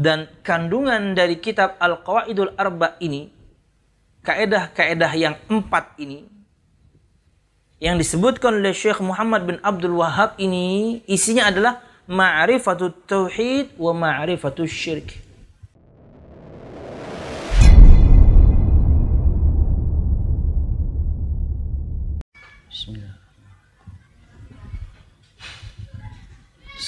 Dan kandungan dari kitab Al-Qawaidul Arba ini, kaedah-kaedah yang empat ini, yang disebutkan oleh Syekh Muhammad bin Abdul Wahab ini, isinya adalah ma'rifatut tauhid wa ma'rifatut syirk.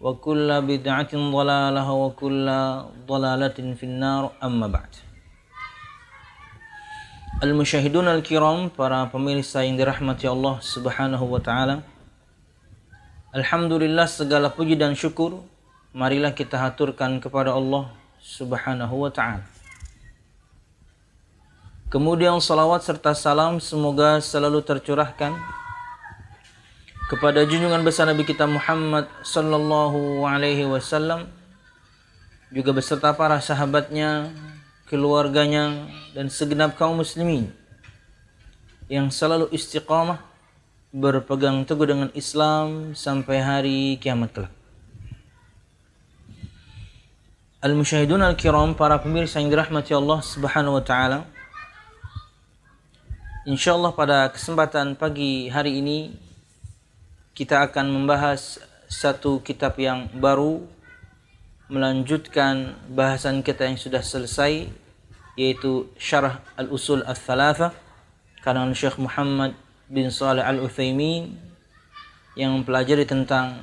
وكل بدعة ضلالة وكل ضلالة في النار أما بعد Al-Musyahidun Al-Kiram, para pemirsa yang dirahmati Allah Subhanahu wa taala. Alhamdulillah segala puji dan syukur marilah kita haturkan kepada Allah Subhanahu wa taala. Kemudian salawat serta salam semoga selalu tercurahkan kepada junjungan besar Nabi kita Muhammad sallallahu alaihi wasallam juga beserta para sahabatnya, keluarganya dan segenap kaum muslimin yang selalu istiqamah berpegang teguh dengan Islam sampai hari kiamat kelak. Al-musyahidun al-kiram, para pemirsa yang dirahmati Allah Subhanahu wa taala. Insyaallah pada kesempatan pagi hari ini kita akan membahas satu kitab yang baru melanjutkan bahasan kita yang sudah selesai yaitu Syarah Al-Usul Al-Thalatha karangan Syekh Muhammad bin Saleh Al-Utsaimin yang mempelajari tentang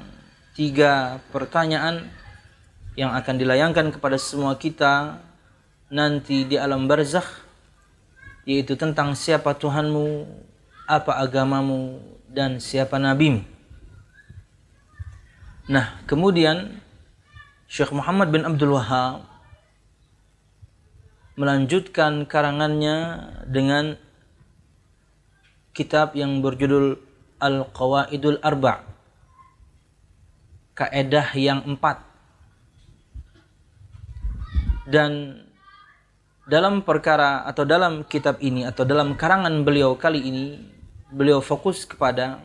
tiga pertanyaan yang akan dilayangkan kepada semua kita nanti di alam barzakh yaitu tentang siapa Tuhanmu, apa agamamu dan siapa nabimu. Nah, kemudian Syekh Muhammad bin Abdul Wahab melanjutkan karangannya dengan kitab yang berjudul Al-Qawaidul Arba' Kaedah yang empat. Dan dalam perkara atau dalam kitab ini atau dalam karangan beliau kali ini beliau fokus kepada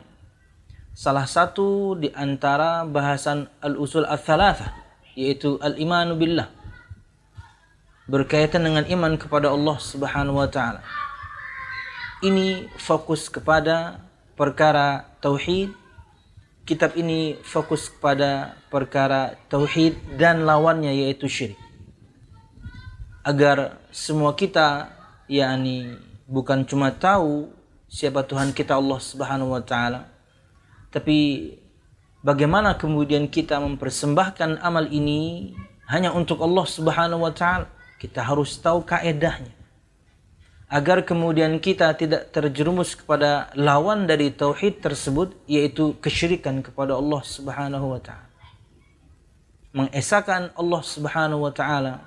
salah satu di antara bahasan al-usul al-thalatha yaitu al-imanu billah berkaitan dengan iman kepada Allah Subhanahu wa taala. Ini fokus kepada perkara tauhid. Kitab ini fokus kepada perkara tauhid dan lawannya yaitu syirik. Agar semua kita yakni bukan cuma tahu siapa Tuhan kita Allah Subhanahu wa taala, tapi bagaimana kemudian kita mempersembahkan amal ini hanya untuk Allah Subhanahu wa taala? Kita harus tahu kaedahnya. agar kemudian kita tidak terjerumus kepada lawan dari tauhid tersebut yaitu kesyirikan kepada Allah Subhanahu wa taala. Mengesahkan Allah Subhanahu wa taala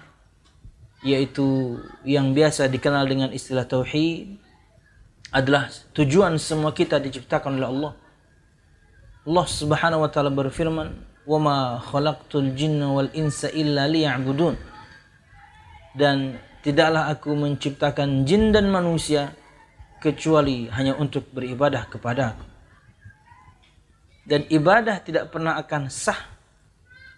yaitu yang biasa dikenal dengan istilah tauhid adalah tujuan semua kita diciptakan oleh Allah. Allah Subhanahu wa taala berfirman, "Wa ma khalaqtul jinna wal insa illa liya'budun." Dan tidaklah aku menciptakan jin dan manusia kecuali hanya untuk beribadah kepada aku. Dan ibadah tidak pernah akan sah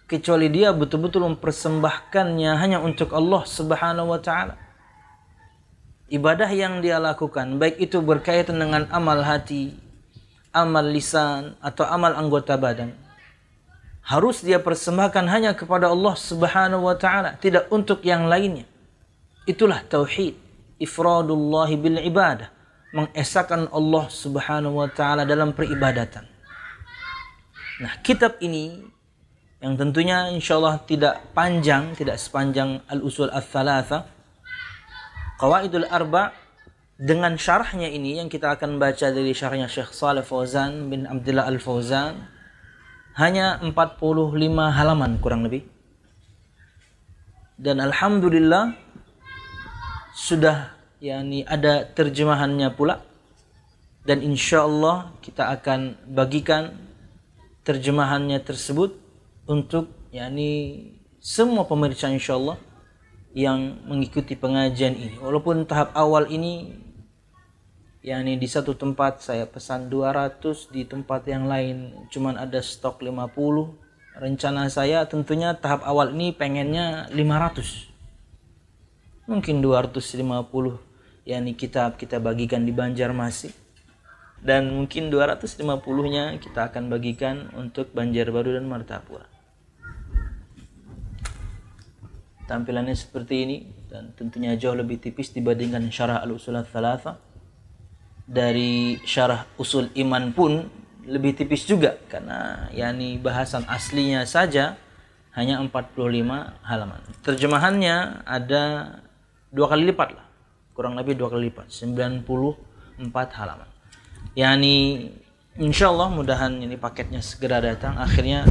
kecuali dia betul-betul mempersembahkannya hanya untuk Allah Subhanahu wa taala. Ibadah yang dia lakukan baik itu berkaitan dengan amal hati, amal lisan atau amal anggota badan harus dia persembahkan hanya kepada Allah Subhanahu wa taala, tidak untuk yang lainnya. Itulah tauhid, ifradullah bil ibadah, mengesahkan Allah Subhanahu wa taala dalam peribadatan. Nah, kitab ini yang tentunya insyaallah tidak panjang, tidak sepanjang Al-Usul Ats-Tsalatsa. Qawaidul Arba dengan syarahnya ini yang kita akan baca dari syarahnya Syekh Saleh Fauzan bin Abdullah Al-Fauzan hanya 45 halaman kurang lebih. Dan alhamdulillah sudah yakni ada terjemahannya pula dan insya Allah kita akan bagikan terjemahannya tersebut untuk yakni semua pemirsa insya Allah yang mengikuti pengajian ini walaupun tahap awal ini yakni di satu tempat saya pesan 200 di tempat yang lain cuman ada stok 50 rencana saya tentunya tahap awal ini pengennya 500 mungkin 250 yakni kitab kita bagikan di Banjarmasin dan mungkin 250-nya kita akan bagikan untuk Banjarbaru dan Martapura. Tampilannya seperti ini dan tentunya jauh lebih tipis dibandingkan syarah al-usul thalatha. Dari syarah usul iman pun lebih tipis juga. Karena yakni bahasan aslinya saja hanya 45 halaman. Terjemahannya ada dua kali lipat lah. Kurang lebih dua kali lipat. 94 halaman. Yani insya Allah mudahan ini paketnya segera datang. Akhirnya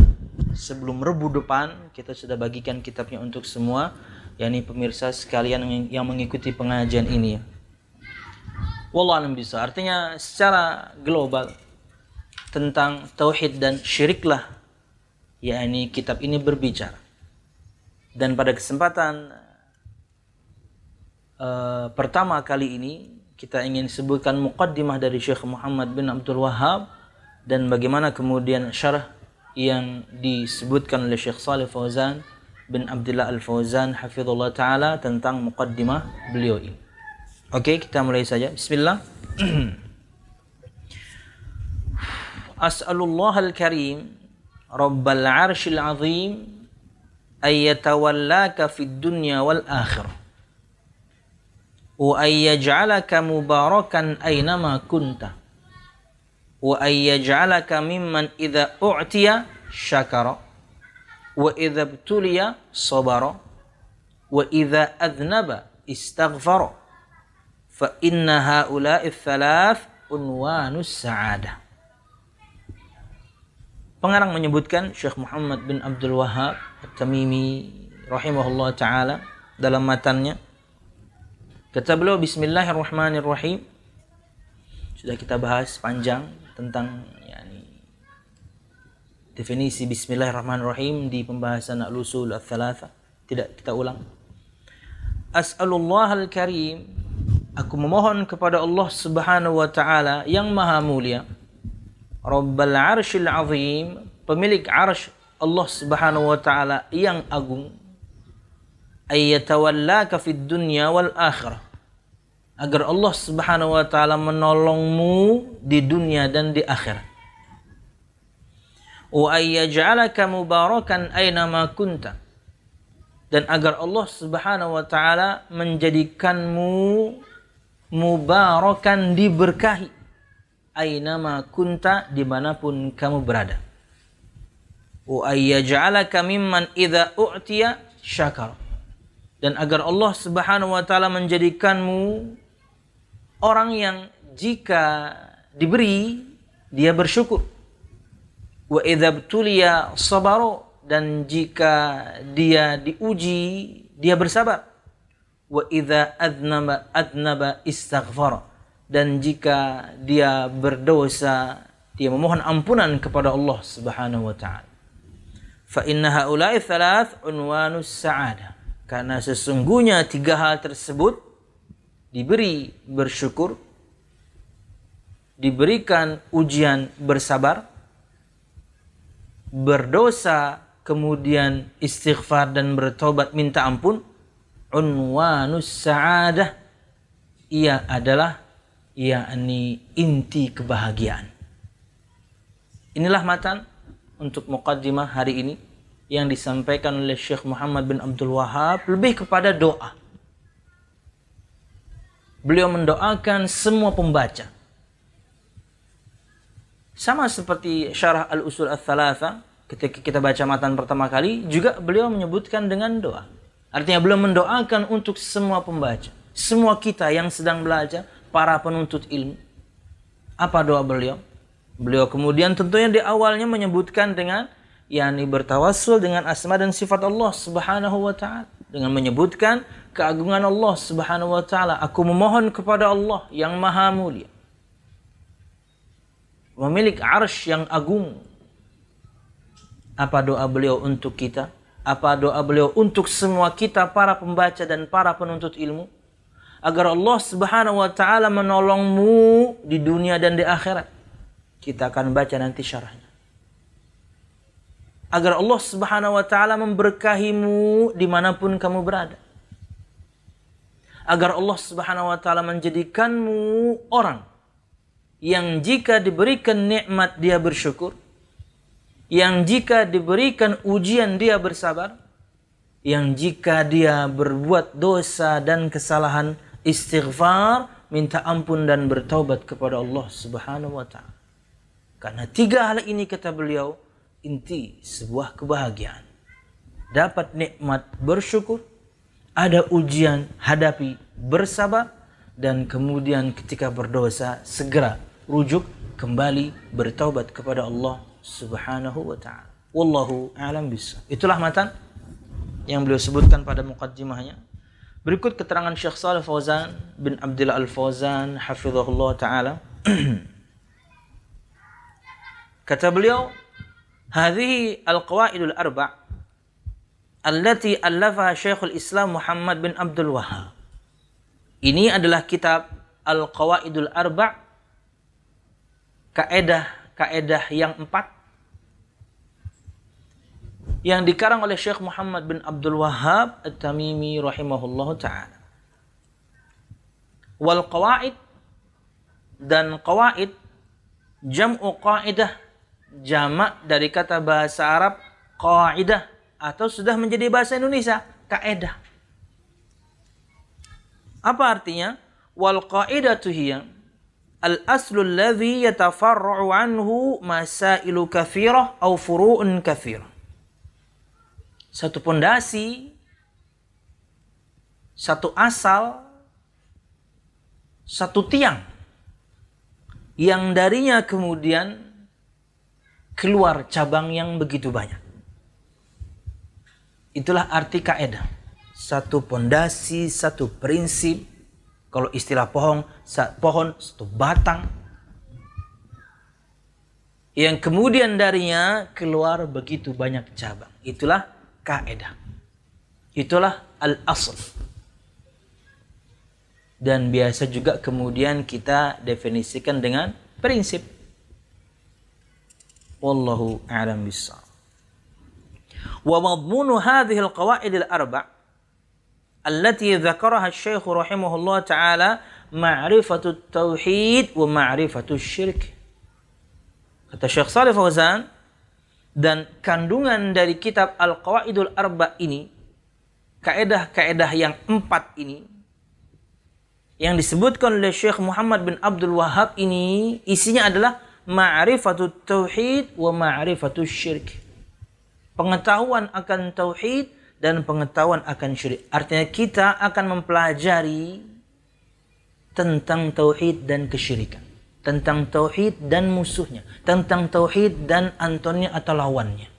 sebelum rebu depan kita sudah bagikan kitabnya untuk semua. Yakni pemirsa sekalian yang mengikuti pengajian ini Wallahualam bisa artinya secara global tentang tauhid dan syiriklah yakni kitab ini berbicara dan pada kesempatan uh, pertama kali ini kita ingin sebutkan muqaddimah dari Syekh Muhammad bin Abdul Wahab dan bagaimana kemudian syarah yang disebutkan oleh Syekh Saleh Fauzan bin Abdullah Al Fauzan hafizullah taala tentang muqaddimah beliau ini. Oke, kita mulai saja. Bismillah. As'alullah al-karim Rabbal arshil azim ay yatawallaka fid dunya wal akhirah wa ayyaj'alaka mubarakan aynama kunta wa ayyaj'alaka mimman idza u'tiya syakara wa idza ibtuliya sabara wa idza adnaba istaghfara fa inna haula'i thalath unwanus sa'adah Pengarang menyebutkan Syekh Muhammad bin Abdul Wahab At-Tamimi rahimahullah taala dalam matannya Kata beliau Bismillahirrahmanirrahim. Sudah kita bahas panjang tentang yani, definisi Bismillahirrahmanirrahim di pembahasan al-usul al-thalatha. Tidak kita ulang. As'alullah al-karim. Aku memohon kepada Allah subhanahu wa ta'ala yang maha mulia. Rabbal arshil azim. Pemilik arsh Allah subhanahu wa ta'ala yang agung ayyatawallaka fid dunya wal akhirah agar Allah Subhanahu wa taala menolongmu di dunia dan di akhirat wa ayyaj'alaka mubarakan aina ma kunta dan agar Allah Subhanahu wa taala menjadikanmu mubarakan diberkahi aina ma kunta di mana pun kamu berada wa ayyaj'alaka mimman idza u'tiya syakara dan agar Allah Subhanahu wa taala menjadikanmu orang yang jika diberi dia bersyukur. Wa idza btuliya sabaru dan jika dia diuji dia bersabar. Wa idza adnaba adnaba istaghfar dan jika dia berdosa dia memohon ampunan kepada Allah Subhanahu wa taala. Fa inna haula'i thalath unwanus sa'adah. Karena sesungguhnya tiga hal tersebut diberi bersyukur, diberikan ujian bersabar, berdosa, kemudian istighfar dan bertobat minta ampun, unwanus sa'adah ia adalah yakni inti kebahagiaan. Inilah matan untuk mukaddimah hari ini yang disampaikan oleh Syekh Muhammad bin Abdul Wahab lebih kepada doa. Beliau mendoakan semua pembaca sama seperti syarah al-usul al-thalatha, ketika kita baca matan pertama kali, juga beliau menyebutkan dengan doa. Artinya beliau mendoakan untuk semua pembaca. Semua kita yang sedang belajar, para penuntut ilmu. Apa doa beliau? Beliau kemudian tentunya di awalnya menyebutkan dengan yakni bertawassul dengan asma dan sifat Allah Subhanahu wa taala dengan menyebutkan keagungan Allah Subhanahu wa taala. Aku memohon kepada Allah yang Maha Mulia Memiliki arsh yang agung. Apa doa beliau untuk kita? Apa doa beliau untuk semua kita para pembaca dan para penuntut ilmu? Agar Allah Subhanahu wa taala menolongmu di dunia dan di akhirat. Kita akan baca nanti syarahnya. Agar Allah Subhanahu wa taala memberkahimu di mana pun kamu berada. Agar Allah Subhanahu wa taala menjadikanmu orang yang jika diberikan nikmat dia bersyukur, yang jika diberikan ujian dia bersabar, yang jika dia berbuat dosa dan kesalahan istighfar, minta ampun dan bertaubat kepada Allah Subhanahu wa taala. Karena tiga hal ini kata beliau inti sebuah kebahagiaan. Dapat nikmat bersyukur, ada ujian hadapi bersabar dan kemudian ketika berdosa segera rujuk kembali bertaubat kepada Allah Subhanahu wa taala. Wallahu a'lam bishawab. Itulah matan yang beliau sebutkan pada mukaddimahnya. Berikut keterangan Syekh Saleh Fauzan bin Abdullah Al-Fauzan hafizahullah taala. Kata beliau, "Hadhihi al-qawaidul arba' allati allafaha Syekhul Islam Muhammad bin Abdul Wahhab." Ini adalah kitab Al-Qawaidul Arba' kaedah-kaedah yang empat yang dikarang oleh Syekh Muhammad bin Abdul Wahhab At-Tamimi rahimahullahu taala. Wal qawaid dan qawaid jam'u qaidah jamak dari kata bahasa Arab qaidah atau sudah menjadi bahasa Indonesia kaedah. Apa artinya? Wal qaidatu hiya al-aslu alladhi yatafarra'u anhu masailu kathirah au furu'un kathirah. Satu pondasi, satu asal, satu tiang yang darinya kemudian keluar cabang yang begitu banyak. Itulah arti kaidah. Satu pondasi, satu prinsip, kalau istilah pohon, pohon satu batang. Yang kemudian darinya keluar begitu banyak cabang. Itulah kaedah. Itulah al-asl. Dan biasa juga kemudian kita definisikan dengan prinsip. Wallahu a'lam bissawab. Wa madmunu hadhihi al-qawaid al-arba' التي ذكرها الشيخ رحمه الله تعالى معرفة التوحيد ومعرفة الشرك kata Syekh Saleh Fauzan dan kandungan dari kitab Al-Qawaidul Arba ini kaedah-kaedah yang empat ini yang disebutkan oleh Syekh Muhammad bin Abdul Wahab ini isinya adalah ma'rifatut tauhid wa ma'rifatus syirk pengetahuan akan tauhid dan pengetahuan akan syirik. Artinya kita akan mempelajari tentang tauhid dan kesyirikan, tentang tauhid dan musuhnya, tentang tauhid dan antonnya atau lawannya.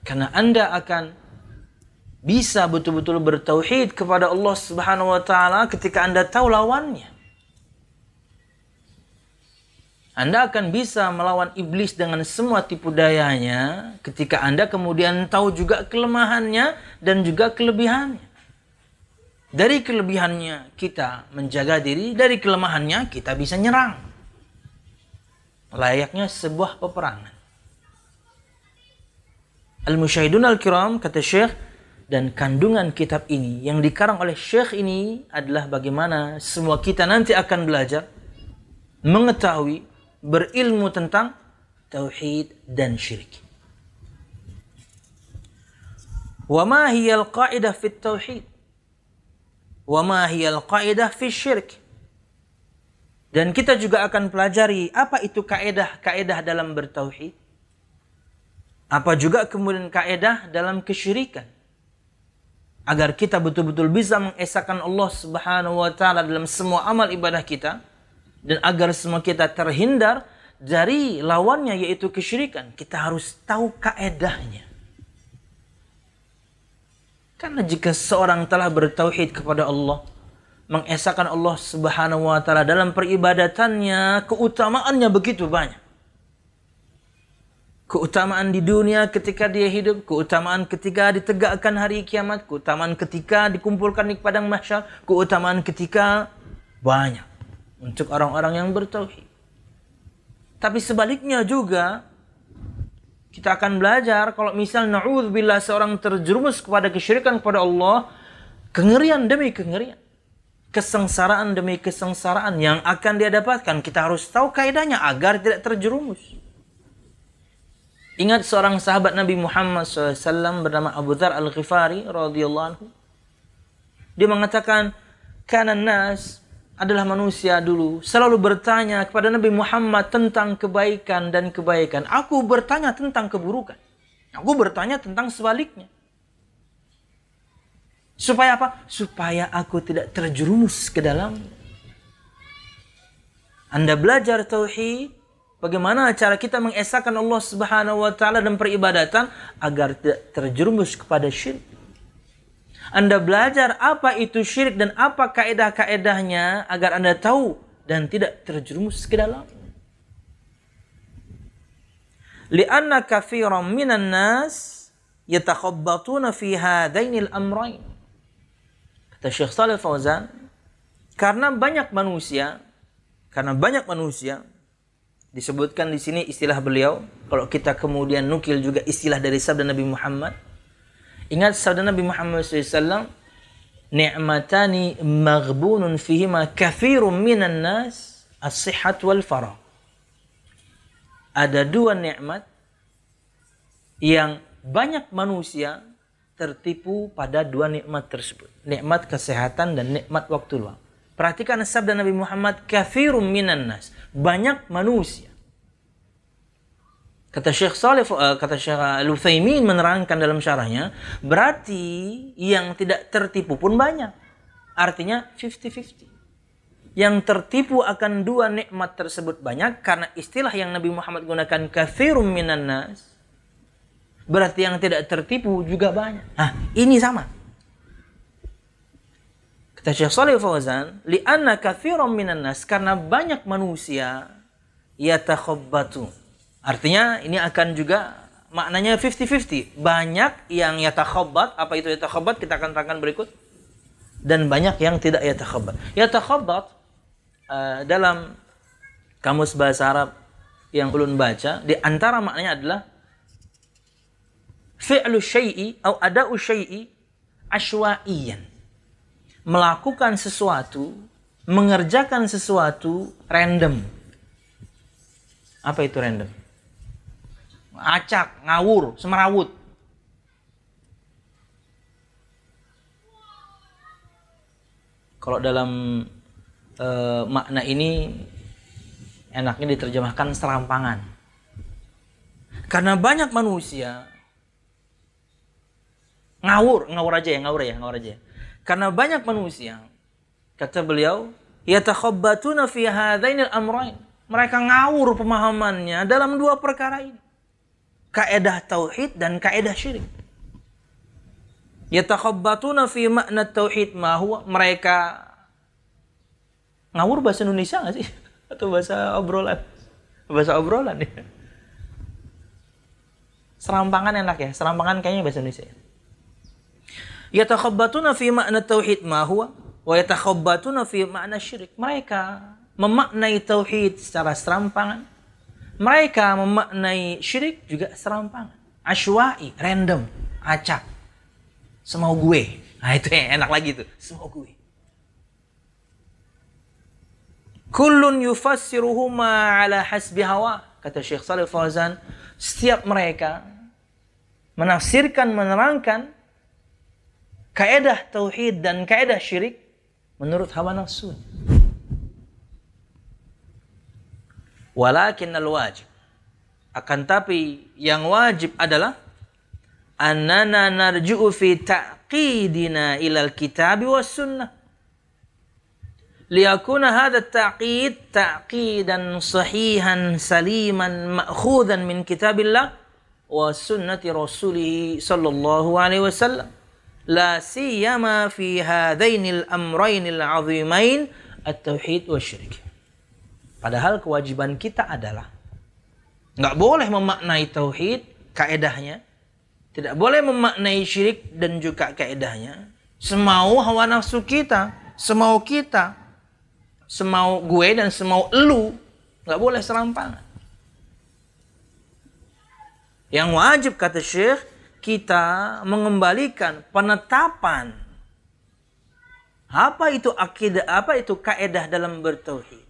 Karena Anda akan bisa betul-betul bertauhid kepada Allah Subhanahu wa taala ketika Anda tahu lawannya. Anda akan bisa melawan iblis dengan semua tipu dayanya ketika Anda kemudian tahu juga kelemahannya dan juga kelebihannya. Dari kelebihannya kita menjaga diri, dari kelemahannya kita bisa nyerang. Layaknya sebuah peperangan. Al-Musyahidun Al-Kiram kata Syekh dan kandungan kitab ini yang dikarang oleh Syekh ini adalah bagaimana semua kita nanti akan belajar mengetahui berilmu tentang tauhid dan syirik. Wa ma hiya al-qa'idah fi tauhid? Wa ma hiya al-qa'idah fi syirik? Dan kita juga akan pelajari apa itu kaedah-kaedah dalam bertauhid. Apa juga kemudian kaedah dalam kesyirikan. Agar kita betul-betul bisa mengesahkan Allah Subhanahu wa taala dalam semua amal ibadah kita dan agar semua kita terhindar dari lawannya yaitu kesyirikan, kita harus tahu kaedahnya. Karena jika seorang telah bertauhid kepada Allah, mengesahkan Allah Subhanahu wa taala dalam peribadatannya, keutamaannya begitu banyak. Keutamaan di dunia ketika dia hidup, keutamaan ketika ditegakkan hari kiamat, keutamaan ketika dikumpulkan di padang mahsyar, keutamaan ketika banyak untuk orang-orang yang bertauhid. Tapi sebaliknya juga kita akan belajar kalau misal na'udzubillah seorang terjerumus kepada kesyirikan kepada Allah, kengerian demi kengerian, kesengsaraan demi kesengsaraan yang akan dia dapatkan, kita harus tahu kaidahnya agar tidak terjerumus. Ingat seorang sahabat Nabi Muhammad SAW bernama Abu Dhar Al-Ghifari radhiyallahu anhu. Dia mengatakan, "Kana nas adalah manusia dulu selalu bertanya kepada Nabi Muhammad tentang kebaikan dan kebaikan. Aku bertanya tentang keburukan. Aku bertanya tentang sebaliknya. Supaya apa? Supaya aku tidak terjerumus ke dalam. Anda belajar tauhid, bagaimana cara kita mengesahkan Allah Subhanahu wa taala dan peribadatan agar tidak terjerumus kepada syirik. Anda belajar apa itu syirik dan apa kaedah-kaedahnya agar Anda tahu dan tidak terjerumus ke dalam. Lianna kafiran minan nas yatakhabbatuna fi hadainil amrain. Kata Syekh Saleh Fauzan, karena banyak manusia, karena banyak manusia disebutkan di sini istilah beliau, kalau kita kemudian nukil juga istilah dari sabda Nabi Muhammad, Ingat sabda Nabi Muhammad SAW, ni'matani maghbunun fihima kathirun minan nas as-sihat wal farah. Ada dua nikmat yang banyak manusia tertipu pada dua nikmat tersebut. Nikmat kesehatan dan nikmat waktu luang. Perhatikan sabda Nabi Muhammad, kathirun minan nas. Banyak manusia Kata Syekh Saleh uh, kata Syekh Al-Utsaimin menerangkan dalam syarahnya, berarti yang tidak tertipu pun banyak. Artinya 50-50. Yang tertipu akan dua nikmat tersebut banyak karena istilah yang Nabi Muhammad gunakan kafirum minan nas. Berarti yang tidak tertipu juga banyak. Nah, ini sama. Kata Syekh Saleh Fauzan, li'anna kafirum minan nas karena banyak manusia yatakhabbatu Artinya ini akan juga maknanya 50-50. Banyak yang yatakhabat, apa itu yatakhabat kita akan terangkan berikut. Dan banyak yang tidak yatakhabat. Yatakhabat uh, dalam kamus bahasa Arab yang ulun baca, di antara maknanya adalah fi'lu syai'i atau ada'u syai'i ashwa'iyan. Melakukan sesuatu, mengerjakan sesuatu random. Apa itu random? Acak, ngawur, semerawut. Kalau dalam e, makna ini enaknya diterjemahkan serampangan. Karena banyak manusia ngawur, ngawur aja ya, ngawur ya, ngawur aja. Karena banyak manusia Kata beliau, yatakhabbatuna fi hadainil amrain. Mereka ngawur pemahamannya dalam dua perkara ini. Kaedah tauhid dan kaedah syirik. Yatakhabbatuna fi makna tauhid ma huwa. Mereka ngawur bahasa Indonesia nggak sih? Atau bahasa obrolan? Bahasa obrolan ya. Serampangan enak ya. Serampangan kayaknya bahasa Indonesia. Ya. Yatakhabbatuna fi makna tauhid ma huwa wa yatakhabbatuna fi makna syirik. Mereka memaknai tauhid secara serampangan. Mereka memaknai syirik juga serampangan. Ashwa'i, random, acak. Semau gue. Nah itu yang enak lagi tuh. Semau gue. Kullun yufassiruhuma ala hasbi hawa. Kata Syekh Salih Fauzan. Setiap mereka menafsirkan, menerangkan kaedah tauhid dan kaedah syirik menurut hawa nafsu. Walakin al-wajib. Akan tapi yang wajib adalah annana narju'u fi ta'qidina ilal kitab was sunnah. Liyakuna hadha at-ta'qid ta'qidan sahihan saliman ma'khudhan min kitabillah wa sunnati rasulih sallallahu alaihi wasallam la siyama fi hadainil amrainil azimain at-tauhid wa syirik. Padahal kewajiban kita adalah nggak boleh memaknai tauhid kaedahnya, tidak boleh memaknai syirik dan juga kaedahnya. Semau hawa nafsu kita, semau kita, semau gue dan semau elu, nggak boleh serampangan. Yang wajib kata Syekh kita mengembalikan penetapan apa itu akidah, apa itu kaedah dalam bertauhid.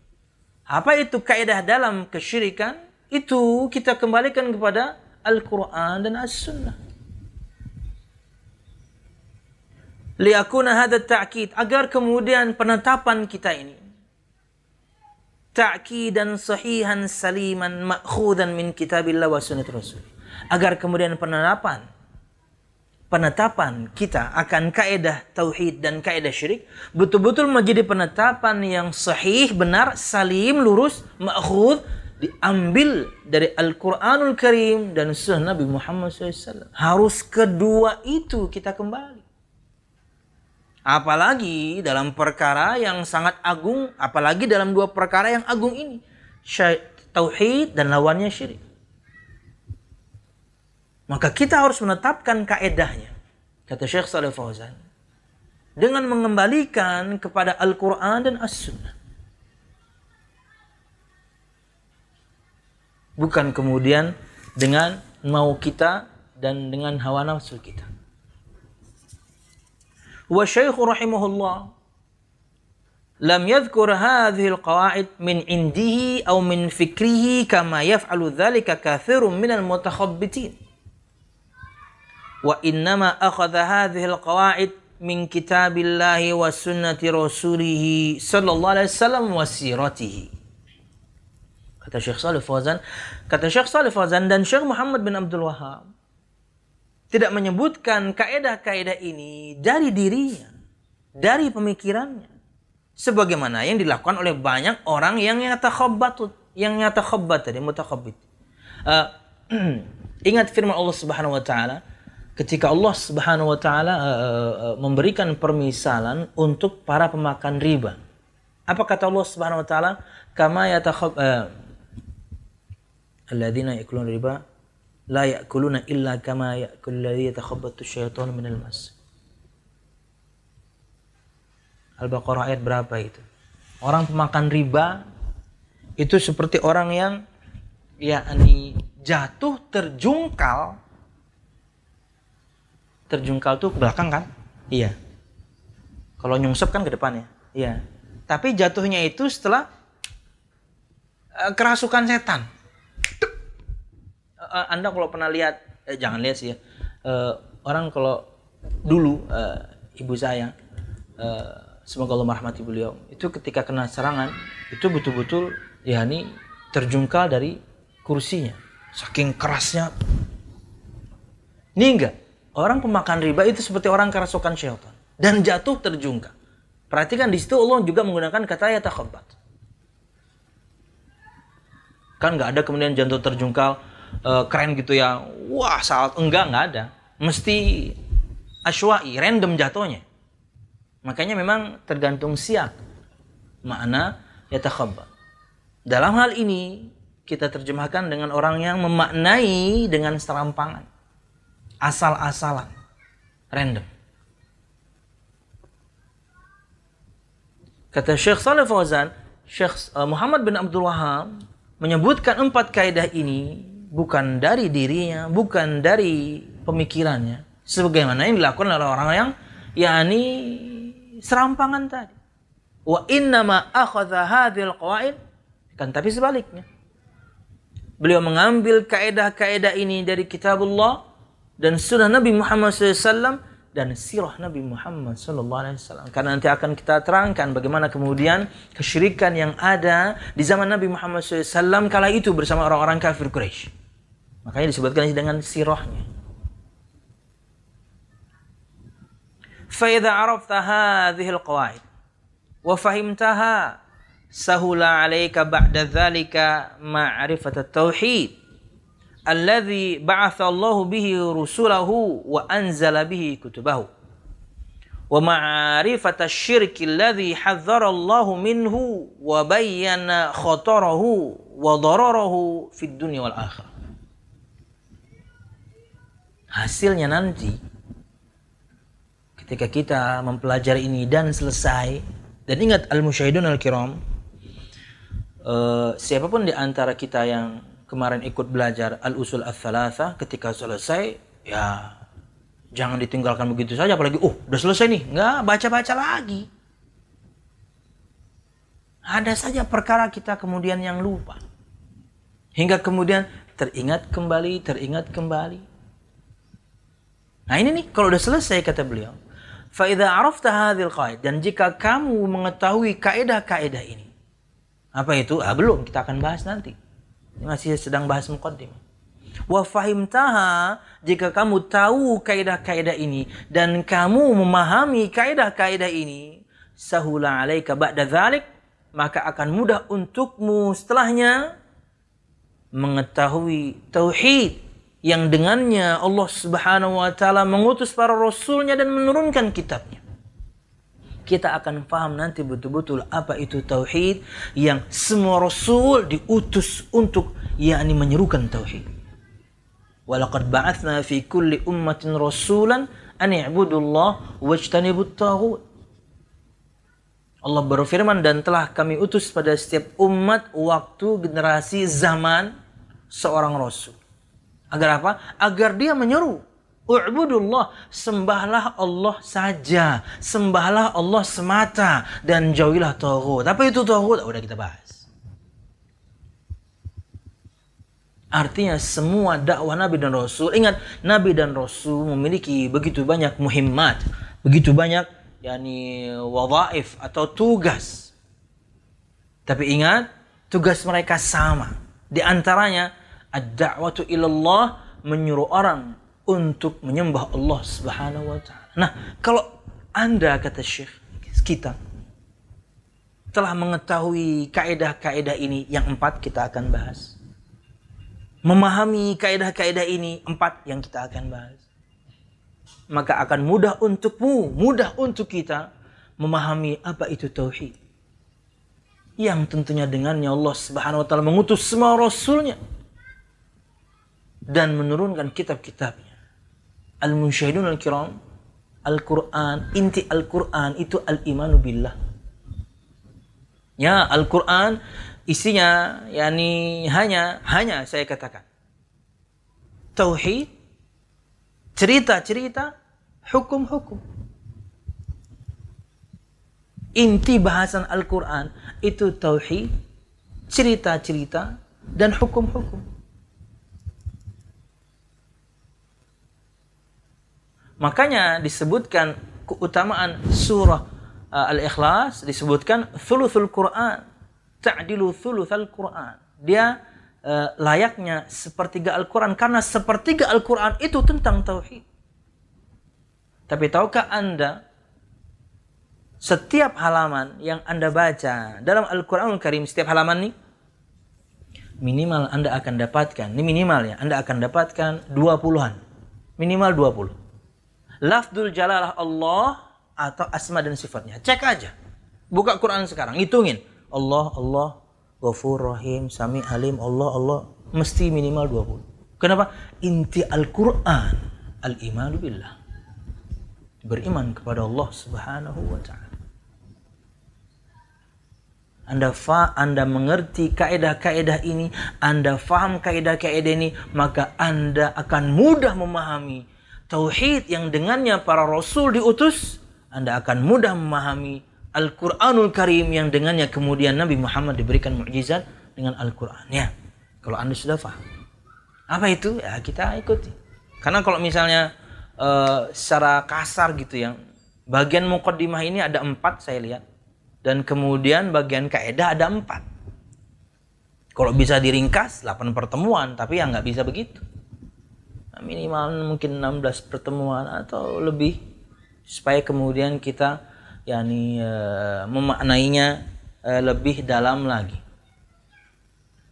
Apa itu kaedah dalam kesyirikan? Itu kita kembalikan kepada Al-Quran dan As-Sunnah. Liakuna hadha ta'kid. Agar kemudian penetapan kita ini. Ta'kidan sahihan saliman ma'khudan min kitabillah wa sunnat rasul. Agar kemudian penetapan penetapan kita akan kaedah tauhid dan kaedah syirik betul-betul menjadi penetapan yang sahih, benar, salim, lurus, ma'khud diambil dari Al-Qur'anul Karim dan sunnah Nabi Muhammad SAW. Harus kedua itu kita kembali. Apalagi dalam perkara yang sangat agung, apalagi dalam dua perkara yang agung ini. Tauhid dan lawannya syirik. Maka kita harus menetapkan kaedahnya. Kata Syekh Saleh Fauzan. Dengan mengembalikan kepada Al-Quran dan As-Sunnah. Bukan kemudian dengan mau kita dan dengan hawa nafsu kita. Wa syekh rahimahullah lam yadhkur hadhihi al-qawaid min indihi aw min fikrihi kama yaf'alu dhalika kathirun min al-mutakhabbitin kata Syekh Salih Fauzan kata Syekh Salih Fauzan dan Syekh Muhammad bin Abdul Wahab tidak menyebutkan kaedah-kaedah ini dari dirinya dari pemikirannya. Sebagaimana yang dilakukan oleh banyak orang yang yatakhabbatut yang yatakhabbat tadi mutakhabbit uh, ingat firman Allah Subhanahu wa taala ketika Allah Subhanahu wa taala uh, memberikan permisalan untuk para pemakan riba. Apa kata Allah Subhanahu wa taala? Kama yatakhab alladzina yakuluna riba la yakuluna illa kama yakul alladzi yatakhabbattu syaitanu minal mas. Al-Baqarah ayat berapa itu? Orang pemakan riba itu seperti orang yang yakni jatuh terjungkal terjungkal tuh ke belakang kan? Iya. Kalau nyungsep kan ke depan ya? Iya. Tapi jatuhnya itu setelah uh, kerasukan setan. Uh, anda kalau pernah lihat, eh, jangan lihat sih ya. Uh, orang kalau dulu uh, ibu saya, uh, semoga Allah merahmati beliau, itu ketika kena serangan itu betul-betul ya ini terjungkal dari kursinya, saking kerasnya. Ini enggak, Orang pemakan riba itu seperti orang kerasukan syaitan dan jatuh terjungkal. Perhatikan di situ Allah juga menggunakan kata yatakhabbat. Kan nggak ada kemudian jantung terjungkal uh, keren gitu ya. Wah, saat enggak nggak ada. Mesti ashwa'i, random jatuhnya. Makanya memang tergantung siap makna yatakhabbat. Dalam hal ini kita terjemahkan dengan orang yang memaknai dengan serampangan. Asal-asalan. Random. Kata Syekh Saleh Fauzan, Syekh eh, Muhammad bin Abdul Wahab menyebutkan empat kaidah ini bukan dari dirinya, bukan dari pemikirannya, sebagaimana yang dilakukan oleh orang yang yakni serampangan tadi. Wa inna ma akhadha hadhil qawaid kan tapi sebaliknya. Beliau mengambil kaidah-kaidah ini dari kitabullah dan sunnah Nabi Muhammad SAW dan sirah Nabi Muhammad sallallahu alaihi wasallam. Karena nanti akan kita terangkan bagaimana kemudian kesyirikan yang ada di zaman Nabi Muhammad SAW kala itu bersama orang-orang kafir Quraisy. Makanya disebutkan dengan sirahnya. فإذا عرفت هذه القواعد وفهمتها سهل عليك بعد ذلك معرفة التوحيد alladhi ba'athallahu bihi rusulahu wa anzala bihi kutubahu. Wa ma'rifata syirki alladhi hadzara Allah minhu wa bayyana khatarahu wa dararahu fid dunya wal akhirah. Hasilnya nanti ketika kita mempelajari ini dan selesai dan ingat al-musyahidun al-kiram uh, siapa pun di antara kita yang kemarin ikut belajar al-usul al-thalatha ketika selesai ya jangan ditinggalkan begitu saja apalagi oh udah selesai nih nggak baca-baca lagi. Ada saja perkara kita kemudian yang lupa. Hingga kemudian teringat kembali teringat kembali. Nah ini nih kalau udah selesai kata beliau faida arafta hadhil qaid dan jika kamu mengetahui kaidah-kaidah ini apa itu? Ah belum kita akan bahas nanti masih sedang bahas muqaddim. Wa fahimtaha jika kamu tahu kaidah-kaidah ini dan kamu memahami kaidah-kaidah ini sahula alaika ba'da dzalik maka akan mudah untukmu setelahnya mengetahui tauhid yang dengannya Allah Subhanahu wa taala mengutus para rasulnya dan menurunkan kitabnya kita akan paham nanti betul-betul apa itu tauhid yang semua rasul diutus untuk yakni menyerukan tauhid. Walaqad ba'atsna fi kulli ummatin rasulan an i'budullah taghut. Allah berfirman dan telah kami utus pada setiap umat waktu generasi zaman seorang rasul. Agar apa? Agar dia menyeru U'budullah, sembahlah Allah saja. Sembahlah Allah semata dan jauhilah tauhid. Apa itu tauhid? Udah kita bahas. Artinya semua dakwah Nabi dan Rasul, ingat Nabi dan Rasul memiliki begitu banyak muhimmat, begitu banyak yakni wadhaif atau tugas. Tapi ingat, tugas mereka sama. Di antaranya ad-da'watu ilallah menyuruh orang untuk menyembah Allah Subhanahu wa taala. Nah, kalau Anda kata Syekh kita telah mengetahui kaidah-kaidah ini yang empat kita akan bahas. Memahami kaidah-kaidah ini empat yang kita akan bahas. Maka akan mudah untukmu, mudah untuk kita memahami apa itu tauhid. Yang tentunya dengannya Allah Subhanahu wa taala mengutus semua rasulnya dan menurunkan kitab-kitabnya al-musyahidun al-kiram Al-Quran, inti Al-Quran itu al-imanu billah. Ya, Al-Quran isinya yakni hanya hanya saya katakan tauhid, cerita-cerita, hukum-hukum. Inti bahasan Al-Quran itu tauhid, cerita-cerita, dan hukum-hukum. Makanya disebutkan keutamaan surah uh, Al-Ikhlas disebutkan thuluthul Quran, ta'dilu thuluthal Quran. Dia uh, layaknya sepertiga Al-Quran karena sepertiga Al-Quran itu tentang tauhid. Tapi tahukah Anda setiap halaman yang Anda baca dalam Al-Qur'anul Karim setiap halaman nih minimal Anda akan dapatkan, ini minimal ya, Anda akan dapatkan 20-an. Minimal 20. Lafdul jalalah Allah atau asma dan sifatnya. Cek aja. Buka Quran sekarang, hitungin. Allah, Allah, Ghafur Rahim, Sami Alim, Allah, Allah. Mesti minimal 20. Kenapa? Inti Al-Quran, al-imanu billah. Beriman kepada Allah subhanahu wa ta'ala. Anda fa Anda mengerti kaidah-kaidah ini, Anda faham kaidah-kaidah ini, maka Anda akan mudah memahami tauhid yang dengannya para rasul diutus. Anda akan mudah memahami Al-Qur'anul Karim yang dengannya kemudian Nabi Muhammad diberikan mukjizat dengan Al-Qur'annya. Kalau Anda sudah faham. Apa itu? Ya kita ikuti. Karena kalau misalnya uh, secara kasar gitu yang bagian mukaddimah ini ada empat saya lihat dan kemudian bagian kaidah ada empat. Kalau bisa diringkas 8 pertemuan, tapi ya nggak bisa begitu. Minimal mungkin 16 pertemuan atau lebih supaya kemudian kita yakni e, memaknainya e, lebih dalam lagi.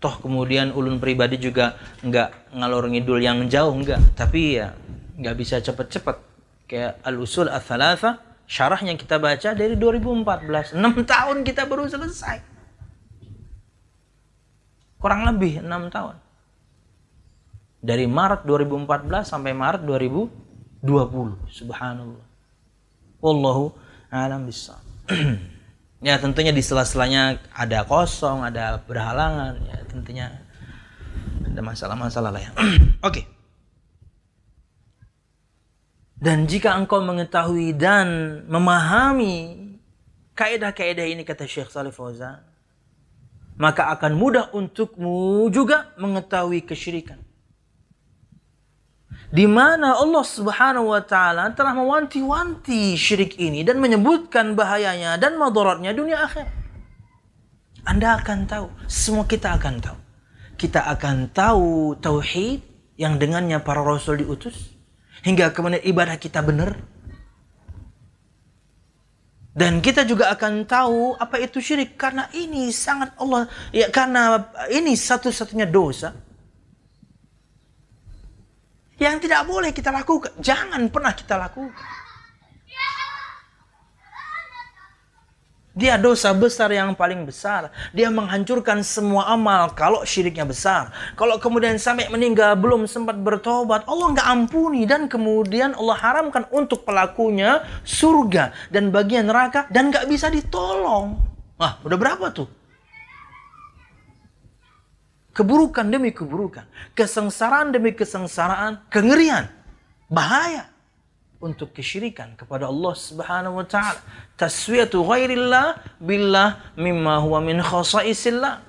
Toh kemudian ulun pribadi juga nggak ngalor ngidul yang jauh nggak, tapi ya nggak bisa cepet-cepet kayak al-usul ats-tsalatsa Syarah yang kita baca dari 2014. 6 tahun kita baru selesai. Kurang lebih 6 tahun. Dari Maret 2014 sampai Maret 2020. Subhanallah. Wallahu alam bisa. ya tentunya di sela-selanya ada kosong, ada berhalangan. Ya tentunya ada masalah-masalah lah ya. Oke. okay. Dan jika engkau mengetahui dan memahami kaidah-kaidah ini kata Syekh Salih Fauzan, maka akan mudah untukmu juga mengetahui kesyirikan. Di mana Allah Subhanahu wa taala telah mewanti-wanti syirik ini dan menyebutkan bahayanya dan madaratnya dunia akhir. Anda akan tahu, semua kita akan tahu. Kita akan tahu tauhid yang dengannya para rasul diutus hingga kemudian ibadah kita benar. Dan kita juga akan tahu apa itu syirik karena ini sangat Allah ya karena ini satu-satunya dosa yang tidak boleh kita lakukan. Jangan pernah kita lakukan. Dia dosa besar yang paling besar. Dia menghancurkan semua amal kalau syiriknya besar. Kalau kemudian sampai meninggal belum sempat bertobat, Allah nggak ampuni dan kemudian Allah haramkan untuk pelakunya surga dan bagian neraka dan nggak bisa ditolong. Wah, udah berapa tuh? Keburukan demi keburukan, kesengsaraan demi kesengsaraan, kengerian, bahaya untuk kesyirikan kepada Allah Subhanahu wa taala. Taswiyatu ghairillah billah mimma huwa min khasaisillah.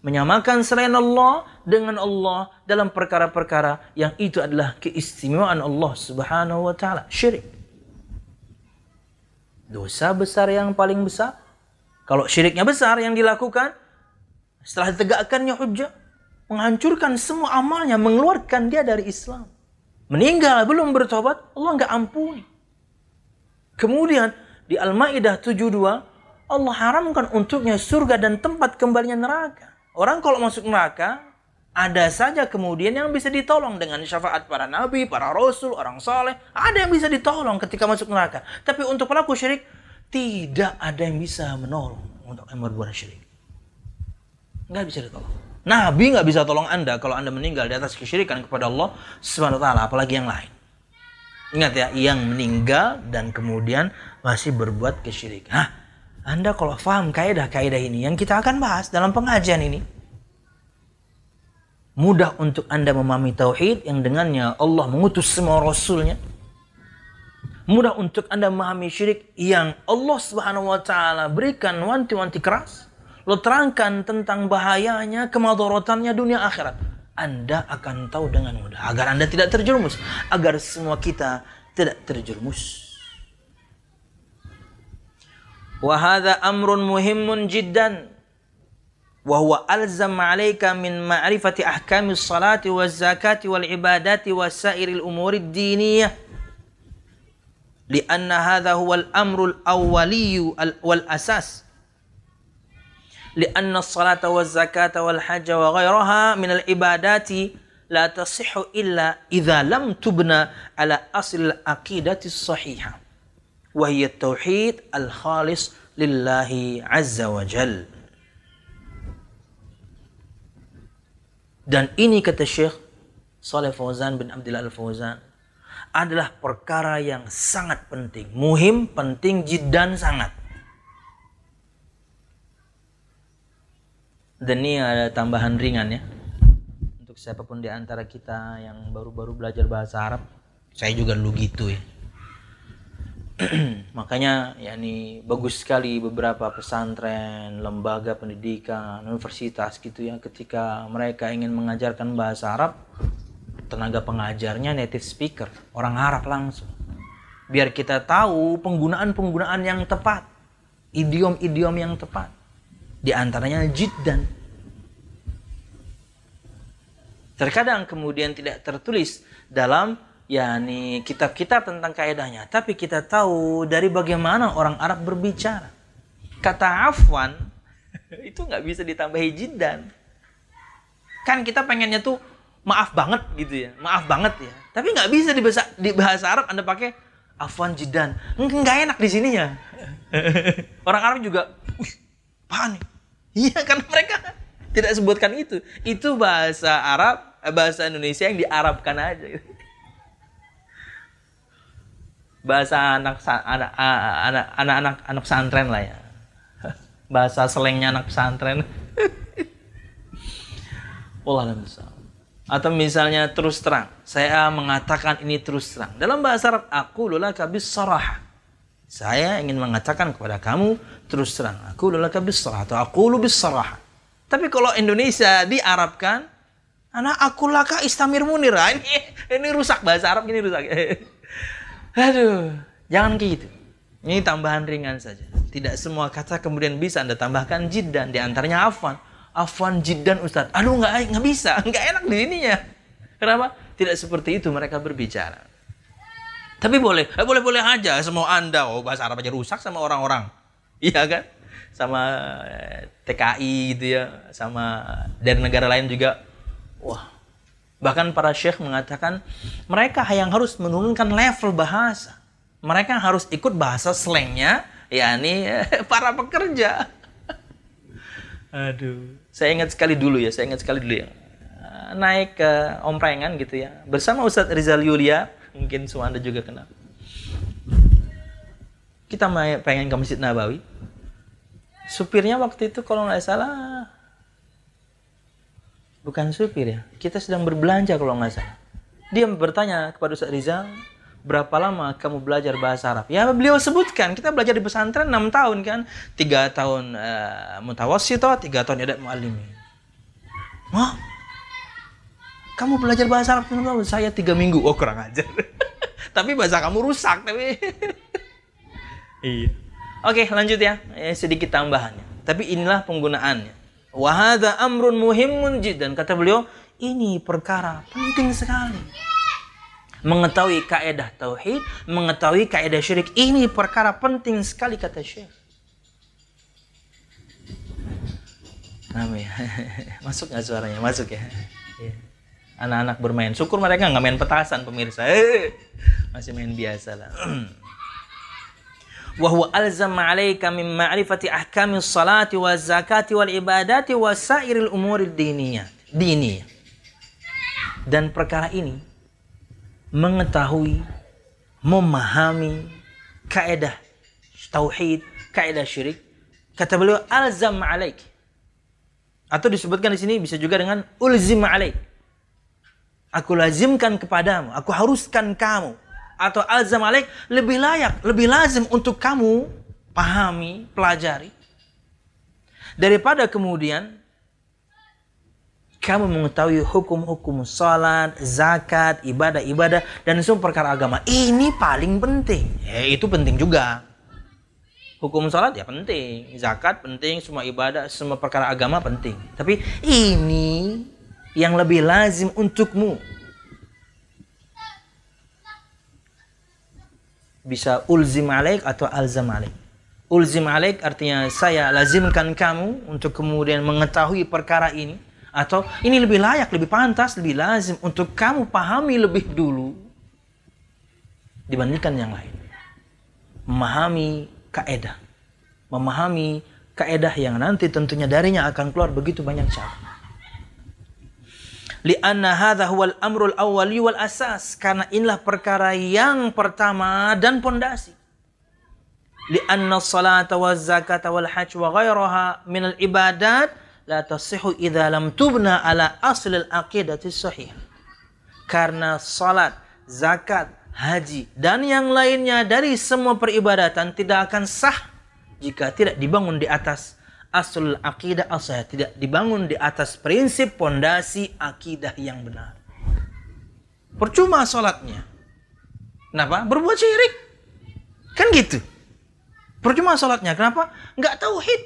Menyamakan selain Allah dengan Allah dalam perkara-perkara yang itu adalah keistimewaan Allah Subhanahu wa taala. Syirik. Dosa besar yang paling besar. Kalau syiriknya besar yang dilakukan setelah ditegakkannya hujjah menghancurkan semua amalnya, mengeluarkan dia dari Islam meninggal belum bertobat, Allah nggak ampuni. Kemudian di Al-Maidah 72 Allah haramkan untuknya surga dan tempat kembalinya neraka. Orang kalau masuk neraka ada saja kemudian yang bisa ditolong dengan syafaat para nabi, para rasul, orang saleh. Ada yang bisa ditolong ketika masuk neraka. Tapi untuk pelaku syirik tidak ada yang bisa menolong untuk yang berbuat syirik. Nggak bisa ditolong. Nabi nggak bisa tolong Anda kalau Anda meninggal di atas kesyirikan kepada Allah Subhanahu wa taala, apalagi yang lain. Ingat ya, yang meninggal dan kemudian masih berbuat kesyirikan. Nah, Anda kalau paham kaidah-kaidah ini yang kita akan bahas dalam pengajian ini, mudah untuk Anda memahami tauhid yang dengannya Allah mengutus semua rasulnya. Mudah untuk Anda memahami syirik yang Allah Subhanahu wa taala berikan wanti-wanti keras lo terangkan tentang bahayanya, kemadorotannya dunia akhirat. Anda akan tahu dengan mudah. Agar Anda tidak terjerumus. Agar semua kita tidak terjerumus. Wahada amrun muhimun jiddan. Wahuwa alzam alaika min ma'rifati ahkami salati wa zakati wal ibadati wa sairil umuri diniyah. Lianna hadha huwa al-amrul awwaliyu wal asas. لأن الصلاة والزكاة والحج وغيرها من العبادات لا تصح إلا إذا لم تبنى على أصل العقيدة الصحيحة وهي التوحيد الخالص لله عز وجل Dan ini kata Syekh Saleh Fauzan bin Abdullah Al-Fauzan adalah perkara yang sangat penting. Muhim, penting, jiddan sangat. Dan ini ada tambahan ringan ya. Untuk siapa pun di antara kita yang baru-baru belajar bahasa Arab. Saya juga dulu gitu ya. Makanya ya ini bagus sekali beberapa pesantren, lembaga pendidikan, universitas gitu ya ketika mereka ingin mengajarkan bahasa Arab, tenaga pengajarnya native speaker, orang Arab langsung. Biar kita tahu penggunaan-penggunaan yang tepat, idiom-idiom yang tepat. Di antaranya jiddan. Terkadang kemudian tidak tertulis dalam yakni kitab-kitab tentang kaidahnya, tapi kita tahu dari bagaimana orang Arab berbicara. Kata afwan itu nggak bisa ditambahi jiddan. Kan kita pengennya tuh maaf banget gitu ya, maaf banget ya. Tapi nggak bisa di bahasa, di bahasa Arab Anda pakai afwan jiddan. Nggak enak di sininya. orang Arab juga, apaan nih? Iya kan mereka tidak sebutkan itu. Itu bahasa Arab, eh, bahasa Indonesia yang diarabkan aja. bahasa anak anak anak anak anak anak pesantren lah ya bahasa selengnya anak pesantren Allah atau misalnya terus terang saya mengatakan ini terus terang dalam bahasa Arab aku lula kabis sarah saya ingin mengatakan kepada kamu terus terang aku lula kabis sarah atau aku lubis sarah tapi kalau Indonesia diarabkan anak aku laka istamir munir ah, ini ini rusak bahasa Arab ini rusak Aduh, jangan gitu. Ini tambahan ringan saja. Tidak semua kata kemudian bisa Anda tambahkan jiddan. Di antaranya afwan. Afwan jiddan Ustaz. Aduh, nggak nggak bisa. Nggak enak di ininya. Kenapa? Tidak seperti itu mereka berbicara. Tapi boleh, eh, boleh-boleh aja semua Anda. Oh, bahasa Arab aja rusak sama orang-orang. Iya kan? Sama eh, TKI gitu ya, sama dari negara lain juga. Wah, Bahkan para syekh mengatakan mereka yang harus menurunkan level bahasa. Mereka harus ikut bahasa slangnya, yakni para pekerja. Aduh, saya ingat sekali dulu ya, saya ingat sekali dulu ya. Naik ke omprengan gitu ya, bersama Ustadz Rizal Yulia, mungkin semua Anda juga kenal. Kita pengen ke Masjid Nabawi. Supirnya waktu itu kalau nggak salah bukan supir ya. Kita sedang berbelanja kalau nggak salah. Dia bertanya kepada Ustaz Rizal, berapa lama kamu belajar bahasa Arab? Ya beliau sebutkan, kita belajar di pesantren 6 tahun kan. 3 tahun uh, mutawassito, 3 tahun adat mu'alimi. Wah, kamu belajar bahasa Arab berapa Saya 3 minggu. Oh kurang ajar. tapi bahasa kamu rusak. Tapi iya. Oke lanjut ya. Eh, sedikit tambahannya. Tapi inilah penggunaannya. Wahada amrun muhimun jiddan. Kata beliau, ini perkara penting sekali. Mengetahui kaedah tauhid, mengetahui kaedah syirik. Ini perkara penting sekali kata Syekh. ya? Masuk nggak suaranya? Masuk ya. Iya anak-anak bermain. Syukur mereka nggak main petasan pemirsa. Eh, masih main biasa lah. Wahwa alzam alaika min ma'rifati ahkami salati wa zakati wal ibadati wa sairil umuri diniyah. Diniyah. Dan perkara ini mengetahui, memahami kaidah tauhid, kaidah syirik. Kata beliau alzam alaik. Atau disebutkan di sini bisa juga dengan ulzim alaik aku lazimkan kepadamu aku haruskan kamu atau azam alaik lebih layak, lebih lazim untuk kamu pahami, pelajari daripada kemudian kamu mengetahui hukum-hukum salat, zakat, ibadah-ibadah dan semua perkara agama. Ini paling penting. Ya, itu penting juga. Hukum salat ya penting, zakat penting, semua ibadah, semua perkara agama penting. Tapi ini yang lebih lazim untukmu bisa ulzim alaik atau alzam alaik. Ulzim alaik artinya saya lazimkan kamu untuk kemudian mengetahui perkara ini atau ini lebih layak, lebih pantas, lebih lazim untuk kamu pahami lebih dulu dibandingkan yang lain. Memahami kaedah, memahami kaedah yang nanti tentunya darinya akan keluar begitu banyak cara lianna hadha huwal amrul awwali wal asas. Karena inilah perkara yang pertama dan pondasi. Lianna salata wa zakata wal hajj wa ghairaha min al ibadat la tasihhu idza lam tubna ala al aqidati sahih. Karena salat zakat haji dan yang lainnya dari semua peribadatan tidak akan sah jika tidak dibangun di atas asul akidah asal tidak dibangun di atas prinsip pondasi akidah yang benar. Percuma sholatnya. Kenapa? Berbuat syirik. Kan gitu. Percuma sholatnya. Kenapa? Nggak tauhid.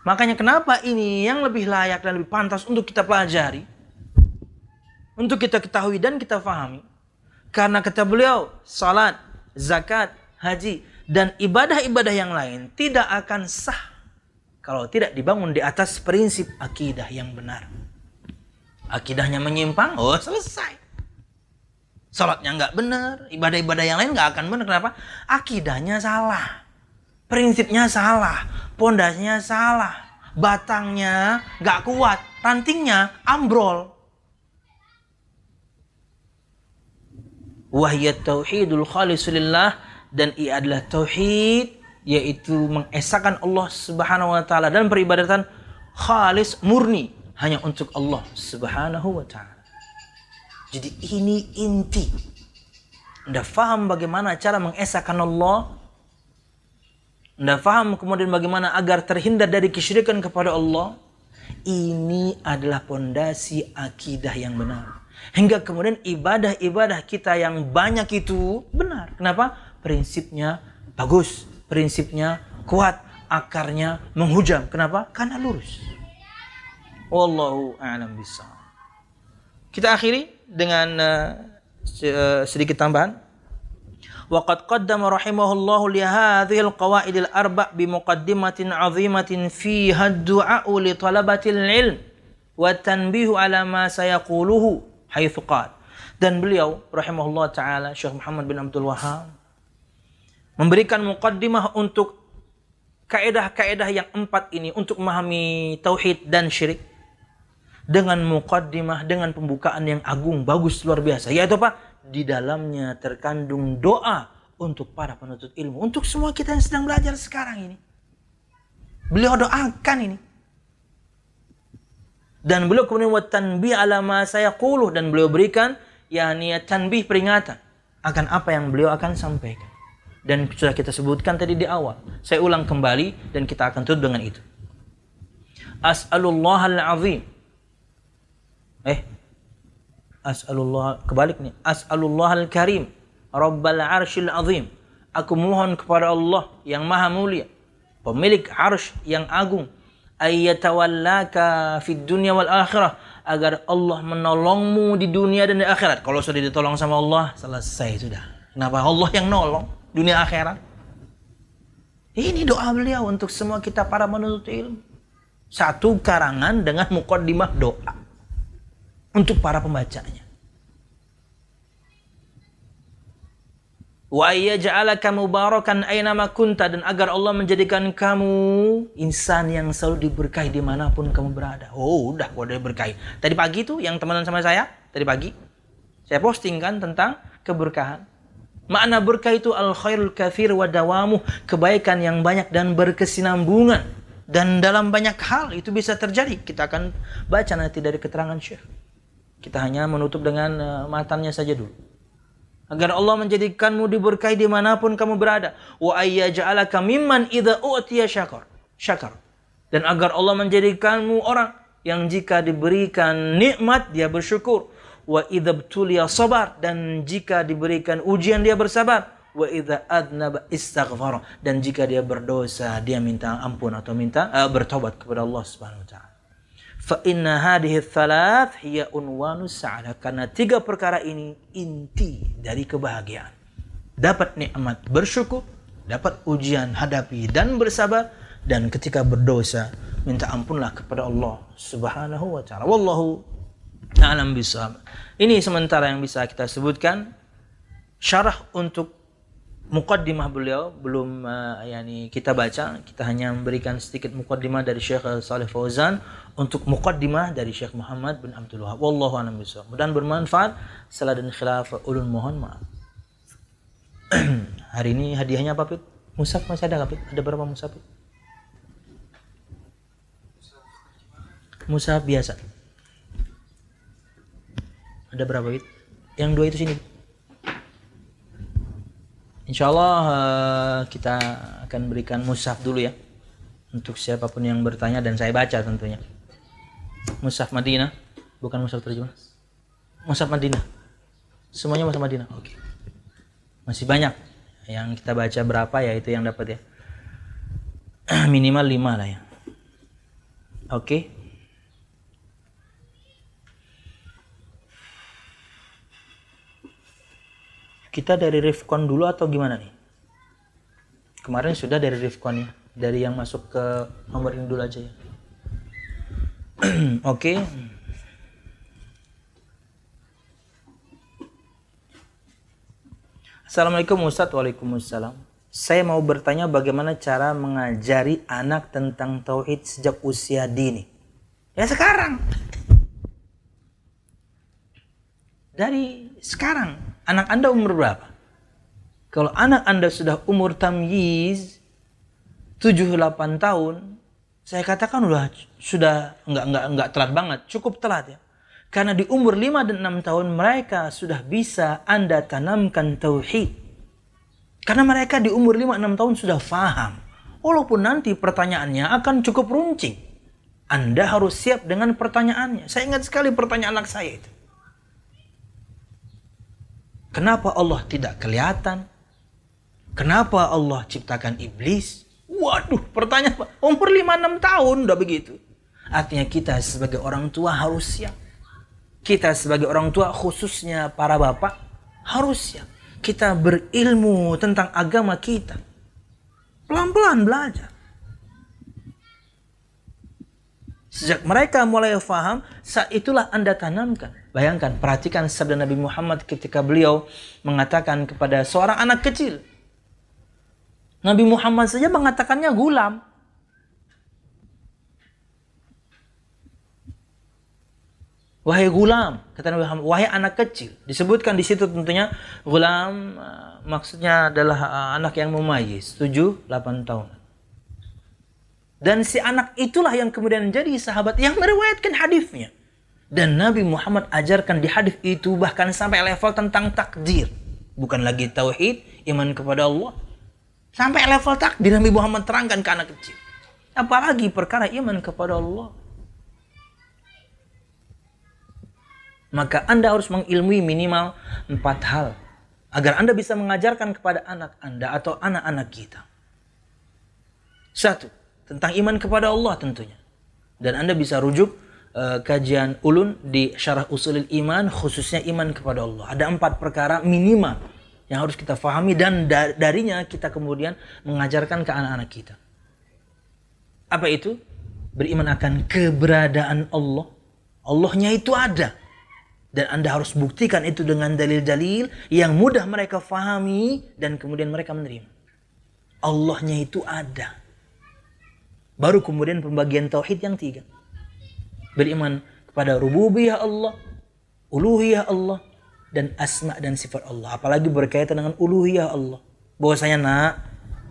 Makanya kenapa ini yang lebih layak dan lebih pantas untuk kita pelajari. Untuk kita ketahui dan kita fahami. Karena kata beliau, salat, zakat, haji dan ibadah-ibadah yang lain tidak akan sah kalau tidak dibangun di atas prinsip akidah yang benar. Akidahnya menyimpang, oh selesai. Salatnya nggak benar, ibadah-ibadah yang lain nggak akan benar. Kenapa? Akidahnya salah, prinsipnya salah, pondasinya salah, batangnya nggak kuat, rantingnya ambrol. Wahiyat tauhidul khalisulillah dan ia adalah tauhid yaitu mengesahkan Allah Subhanahu wa taala dan peribadatan khalis murni hanya untuk Allah Subhanahu wa taala. Jadi ini inti. Anda faham bagaimana cara mengesahkan Allah? Anda faham kemudian bagaimana agar terhindar dari kesyirikan kepada Allah? Ini adalah pondasi akidah yang benar. Hingga kemudian ibadah-ibadah kita yang banyak itu benar. Kenapa? Prinsipnya bagus, prinsipnya kuat, akarnya menghujam. Kenapa? Karena lurus. Wallahu a'lam bishawab. Kita akhiri dengan uh, sedikit tambahan. Waqad qaddama rahimahullahu li hadhihi bi muqaddimatin 'azimatin fiha ad-du'a ilm tanbihu ala. Dan beliau rahimahullah taala Syekh Muhammad bin Abdul Wahab memberikan mukaddimah untuk kaedah-kaedah yang empat ini untuk memahami tauhid dan syirik dengan mukaddimah dengan pembukaan yang agung bagus luar biasa. Yaitu apa? Di dalamnya terkandung doa untuk para penuntut ilmu. Untuk semua kita yang sedang belajar sekarang ini. Beliau doakan ini. Dan beliau kemudian buat tanbih ala ma saya kuluh dan beliau berikan yakni tanbih peringatan akan apa yang beliau akan sampaikan dan sudah kita sebutkan tadi di awal. Saya ulang kembali dan kita akan tutup dengan itu. As'alullah al-azim. Eh. As'alullah kebalik nih. As'alullah al-karim. Rabbal arshil azim. Aku mohon kepada Allah yang maha mulia. Pemilik arsh yang agung. Ayyatawallaka fid dunya wal akhirah. Agar Allah menolongmu di dunia dan di akhirat. Kalau sudah ditolong sama Allah, selesai sudah. Kenapa Allah yang nolong? Dunia akhirat. Ini doa beliau untuk semua kita para menuntut ilmu. Satu karangan dengan mukaddimah doa untuk para pembacanya. Wa yaj'alaka mubarakan aynama kunta dan agar Allah menjadikan kamu insan yang selalu diberkahi di mana pun kamu berada. Oh, udah gua udah berkahi. Tadi pagi tuh yang temenan sama saya, tadi pagi saya posting kan tentang keberkahan. Makna berkah itu al khairul kafir wa dawamu, kebaikan yang banyak dan berkesinambungan. Dan dalam banyak hal itu bisa terjadi. Kita akan baca nanti dari keterangan Syekh. Kita hanya menutup dengan uh, saja dulu. Agar Allah menjadikanmu diberkahi di mana pun kamu berada. Wa ayyaja'alaka mimman idha u'tiya syakar. Syakar. Dan agar Allah menjadikanmu orang yang jika diberikan nikmat dia bersyukur wa idza btuliya sabar dan jika diberikan ujian dia bersabar wa idza adnaba istaghfar dan jika dia berdosa dia minta ampun atau minta uh, bertobat kepada Allah Subhanahu wa taala Fa inna hadhihi thalath hiya unwanus sa'adah. Karena tiga perkara ini inti dari kebahagiaan. Dapat nikmat bersyukur, dapat ujian hadapi dan bersabar dan ketika berdosa minta ampunlah kepada Allah Subhanahu wa taala. Wallahu a'lam bishawab. Ini sementara yang bisa kita sebutkan syarah untuk mukaddimah beliau belum uh, yani kita baca kita hanya memberikan sedikit mukaddimah dari Syekh Saleh Fauzan untuk mukaddimah dari Syekh Muhammad bin Abdul Wahab wallahu a'lam bishawab mudah bermanfaat salah dan khilaf ulun mohon maaf hari ini hadiahnya apa Pit? Musaf masih ada Pit? ada berapa musaf Pit? musaf biasa ada berapa Pit? yang dua itu sini Insya Allah uh, kita akan berikan mushaf dulu ya untuk siapa pun yang bertanya dan saya baca tentunya. Mushaf Madinah, bukan mushaf terjemah. Mushaf Madinah. Semuanya mushaf Madinah. Oke. Okay. Masih banyak yang kita baca berapa ya itu yang dapat ya. Minimal lima lah ya. Oke. Okay. Kita dari Rifkon dulu atau gimana nih? Kemarin sudah dari Rifkon ya, dari yang masuk ke nomor ini dulu aja ya. Oke. okay. Assalamualaikum Ustaz, Waalaikumsalam. Saya mau bertanya bagaimana cara mengajari anak tentang tauhid sejak usia dini. Ya sekarang. Dari sekarang Anak Anda umur berapa? Kalau anak Anda sudah umur tamyiz 7-8 tahun, saya katakan udah sudah enggak enggak enggak telat banget, cukup telat ya. Karena di umur 5 dan 6 tahun mereka sudah bisa Anda tanamkan tauhid. Karena mereka di umur 5 6 tahun sudah faham. Walaupun nanti pertanyaannya akan cukup runcing. Anda harus siap dengan pertanyaannya. Saya ingat sekali pertanyaan anak saya itu. Kenapa Allah tidak kelihatan? Kenapa Allah ciptakan iblis? Waduh, pertanyaan umur 5-6 tahun udah begitu. Artinya kita sebagai orang tua harus siap. Kita sebagai orang tua khususnya para bapak harus siap. Kita berilmu tentang agama kita. Pelan-pelan belajar. Sejak mereka mulai faham, saat itulah Anda tanamkan. Bayangkan, perhatikan sabda Nabi Muhammad ketika beliau mengatakan kepada seorang anak kecil. Nabi Muhammad saja mengatakannya gulam. Wahai gulam, kata Nabi Muhammad, wahai anak kecil. Disebutkan di situ tentunya gulam uh, maksudnya adalah uh, anak yang memayis, 7 8 tahun. Dan si anak itulah yang kemudian menjadi sahabat yang meriwayatkan hadisnya. Dan Nabi Muhammad ajarkan di hadis itu bahkan sampai level tentang takdir. Bukan lagi tauhid, iman kepada Allah. Sampai level takdir Nabi Muhammad terangkan ke anak kecil. Apalagi perkara iman kepada Allah. Maka Anda harus mengilmui minimal empat hal. Agar Anda bisa mengajarkan kepada anak Anda atau anak-anak kita. Satu, tentang iman kepada Allah tentunya. Dan Anda bisa rujuk uh, kajian ulun di syarah usulil iman khususnya iman kepada Allah. Ada empat perkara minimal yang harus kita fahami dan darinya kita kemudian mengajarkan ke anak-anak kita. Apa itu? Beriman akan keberadaan Allah. Allahnya itu ada. Dan Anda harus buktikan itu dengan dalil-dalil yang mudah mereka fahami dan kemudian mereka menerima. Allahnya itu ada. Baru kemudian pembagian tauhid yang tiga beriman kepada rububiyah Allah, uluhiyah Allah, dan asma dan sifat Allah. Apalagi berkaitan dengan uluhiyah Allah. Bahwasanya nak,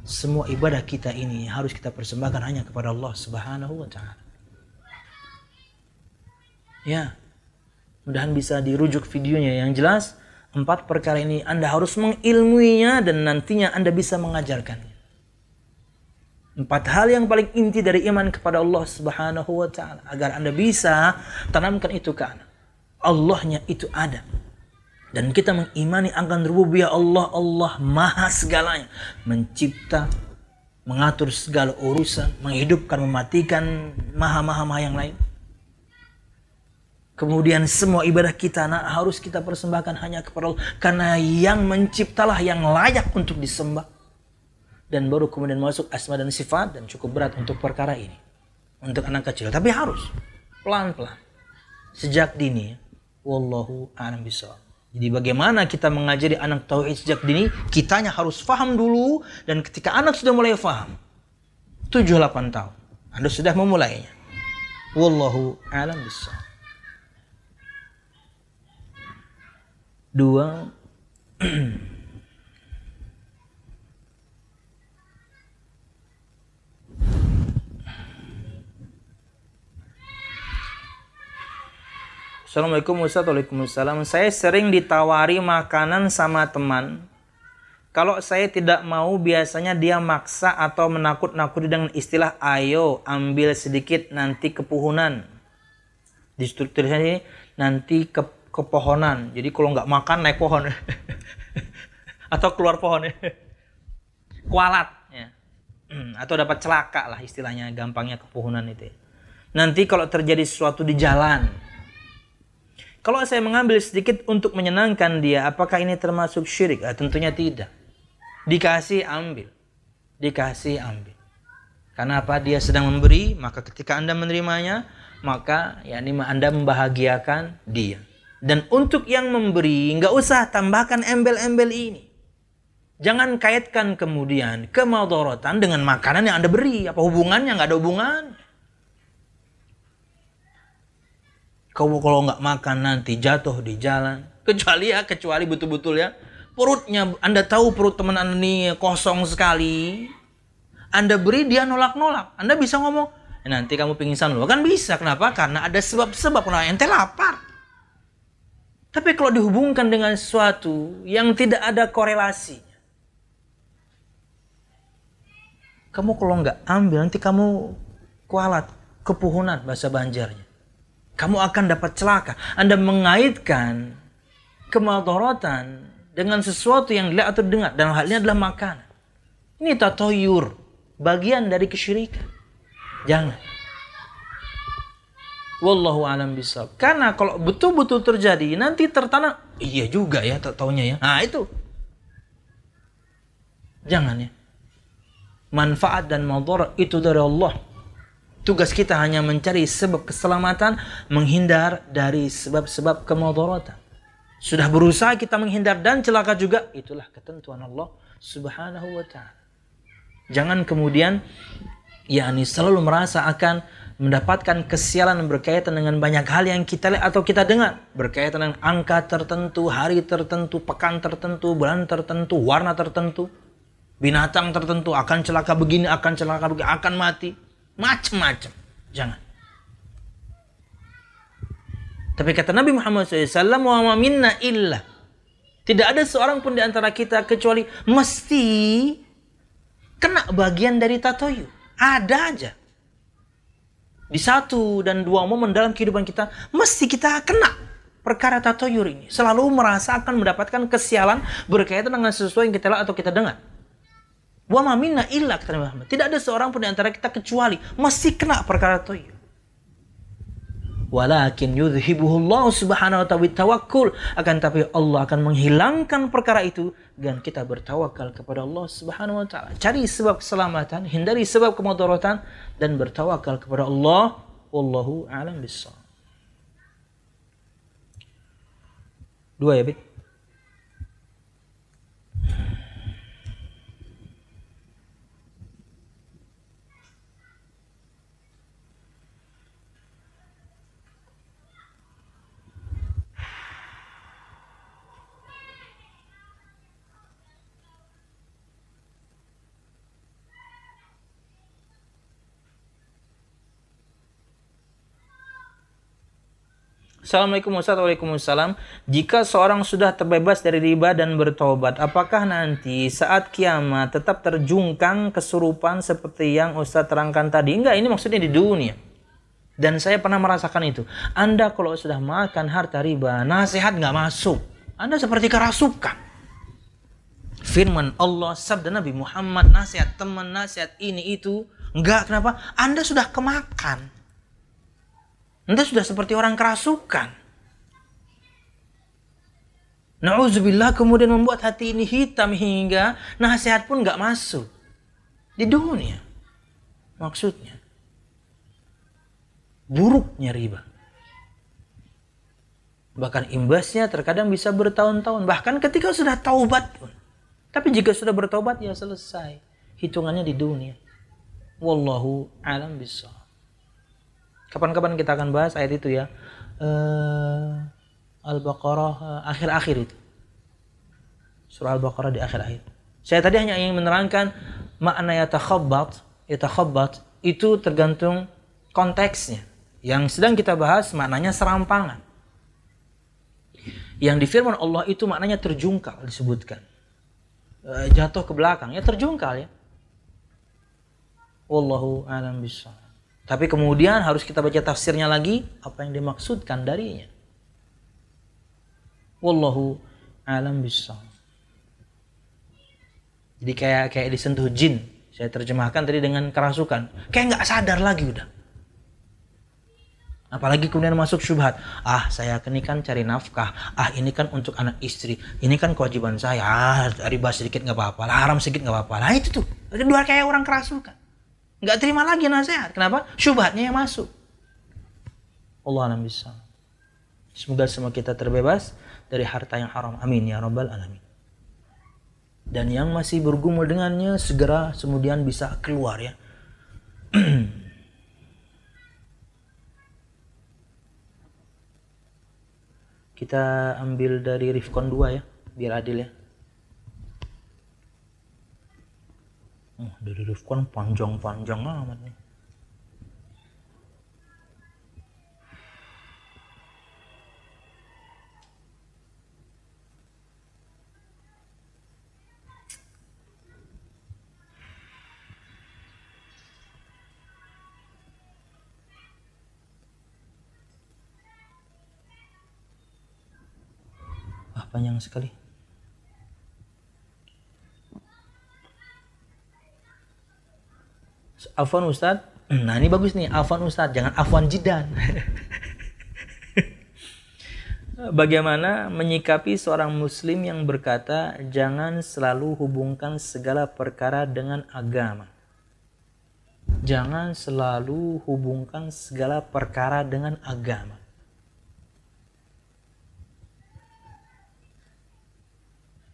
semua ibadah kita ini harus kita persembahkan hanya kepada Allah Subhanahu wa taala. Ya. Mudahan bisa dirujuk videonya yang jelas. Empat perkara ini Anda harus mengilmuinya dan nantinya Anda bisa mengajarkan. Empat hal yang paling inti dari iman kepada Allah Subhanahu wa taala agar Anda bisa tanamkan itu ke anak. Allahnya itu ada. Dan kita mengimani akan rububiyah Allah, Allah maha segalanya. Mencipta, mengatur segala urusan, menghidupkan, mematikan, maha-maha maha yang lain. Kemudian semua ibadah kita nah, harus kita persembahkan hanya kepada Allah. Karena yang menciptalah yang layak untuk disembah. Dan baru kemudian masuk asma dan sifat dan cukup berat untuk perkara ini. Untuk anak kecil. Tapi harus. Pelan-pelan. Sejak dini. Wallahu a'lam bishawab. Jadi bagaimana kita mengajari anak tauhid sejak dini? Kitanya harus faham dulu. Dan ketika anak sudah mulai faham. 7-8 tahun. Anda sudah memulainya. Wallahu a'lam bishawab. dua Assalamualaikum Ustaz Waalaikumsalam. Saya sering ditawari makanan sama teman. Kalau saya tidak mau biasanya dia maksa atau menakut-nakuti dengan istilah Ayo ambil sedikit nanti kepuhunan. Di tulisannya ini nanti ke kepohonan. Jadi kalau nggak makan naik pohon. Atau keluar pohon. Kualat atau dapat celaka lah istilahnya gampangnya kepohonan itu. Nanti kalau terjadi sesuatu di jalan, kalau saya mengambil sedikit untuk menyenangkan dia, apakah ini termasuk syirik? Ah, tentunya tidak. Dikasih ambil, dikasih ambil. Karena apa? Dia sedang memberi, maka ketika anda menerimanya, maka ya ini anda membahagiakan dia. Dan untuk yang memberi, nggak usah tambahkan embel-embel ini. Jangan kaitkan kemudian kemadaratan dengan makanan yang Anda beri. Apa hubungannya? Nggak ada hubungan. Kau kalau nggak makan nanti jatuh di jalan. Kecuali ya, kecuali betul-betul ya. Perutnya, Anda tahu perut teman Anda ini kosong sekali. Anda beri, dia nolak-nolak. Anda bisa ngomong, eh, nanti kamu pingsan loh. Kan bisa, kenapa? Karena ada sebab-sebab. Nah, ente lapar. Tapi kalau dihubungkan dengan sesuatu yang tidak ada korelasi, kamu kalau nggak ambil nanti kamu kualat, kepuhunan bahasa Banjarnya. Kamu akan dapat celaka. Anda mengaitkan kemadorotan dengan sesuatu yang dilihat atau dengar. Dan hal ini adalah makanan. Ini tatoyur. Bagian dari kesyirikan. Jangan. Wallahu alam bisawab. Karena kalau betul-betul terjadi nanti tertanam, iya juga ya tak taunya ya. Nah itu. Jangan ya. Manfaat dan madhar itu dari Allah. Tugas kita hanya mencari sebab keselamatan, menghindar dari sebab-sebab kemudaratan. Sudah berusaha kita menghindar dan celaka juga, itulah ketentuan Allah Subhanahu wa taala. Jangan kemudian yakni selalu merasa akan mendapatkan kesialan berkaitan dengan banyak hal yang kita lihat atau kita dengar berkaitan dengan angka tertentu, hari tertentu, pekan tertentu, bulan tertentu, warna tertentu, binatang tertentu akan celaka begini, akan celaka begini, akan mati, macam-macam. Jangan. Tapi kata Nabi Muhammad SAW, wa minna illa. Tidak ada seorang pun di antara kita kecuali mesti kena bagian dari tatoyu. Ada aja di satu dan dua momen dalam kehidupan kita mesti kita kena perkara tatoyur ini selalu merasa akan mendapatkan kesialan berkaitan dengan sesuatu yang kita lihat atau kita dengar wa minna illa kata Muhammad tidak ada seorang pun di antara kita kecuali mesti kena perkara tatoyur Walakin yudhibuhullah subhanahu wa ta'ala tawakkul. Akan tapi Allah akan menghilangkan perkara itu. Dan kita bertawakal kepada Allah subhanahu wa ta'ala. Cari sebab keselamatan. Hindari sebab kemudaratan. Dan bertawakal kepada Allah. Wallahu a'lam bissawab. Dua ya, Bik? Assalamualaikum Waalaikumsalam. Jika seorang sudah terbebas dari riba dan bertobat, apakah nanti saat kiamat tetap terjungkang kesurupan seperti yang Ustaz terangkan tadi? Enggak, ini maksudnya di dunia. Dan saya pernah merasakan itu. Anda kalau sudah makan harta riba, nasihat nggak masuk. Anda seperti kerasukan. Firman Allah, sabda Nabi Muhammad, nasihat teman, nasihat ini itu. Enggak, kenapa? Anda sudah kemakan Anda sudah seperti orang kerasukan. Nauzubillah kemudian membuat hati ini hitam hingga nasihat pun nggak masuk di dunia. Maksudnya buruknya riba. Bahkan imbasnya terkadang bisa bertahun-tahun. Bahkan ketika sudah taubat pun. Tapi jika sudah bertobat ya selesai. Hitungannya di dunia. Wallahu alam bisa. Kapan-kapan kita akan bahas ayat itu ya. Uh, Al-Baqarah uh, akhir-akhir itu. Surah Al-Baqarah di akhir-akhir. Saya tadi hanya ingin menerangkan makna yatakhabbat, yatakhabbat itu tergantung konteksnya. Yang sedang kita bahas maknanya serampangan. Yang di firman Allah itu maknanya terjungkal disebutkan. E, jatuh ke belakang, ya terjungkal ya. Wallahu alam bisa. Tapi kemudian harus kita baca tafsirnya lagi, apa yang dimaksudkan darinya. Wallahu alam bisa. Jadi kayak kayak disentuh jin. Saya terjemahkan tadi dengan kerasukan. Kayak nggak sadar lagi udah. Apalagi kemudian masuk syubhat. Ah, saya ini kan cari nafkah. Ah, ini kan untuk anak istri. Ini kan kewajiban saya. Ah, riba sedikit nggak apa-apa. Haram sedikit nggak apa-apa. Nah itu tuh. Dua kayak orang kerasukan. Nggak terima lagi nasihat. Kenapa? Syubhatnya yang masuk. Allah alam bisa. Semoga semua kita terbebas dari harta yang haram. Amin ya rabbal alamin. Dan yang masih bergumul dengannya segera kemudian bisa keluar ya. Kita ambil dari Rifkon 2 ya, biar adil ya. Oh, dari Rifkon panjang-panjang amat nih. panjang sekali. Afwan Ustad, nah ini bagus nih, Afwan Ustad, jangan Afwan Jidan. Bagaimana menyikapi seorang muslim yang berkata jangan selalu hubungkan segala perkara dengan agama. Jangan selalu hubungkan segala perkara dengan agama.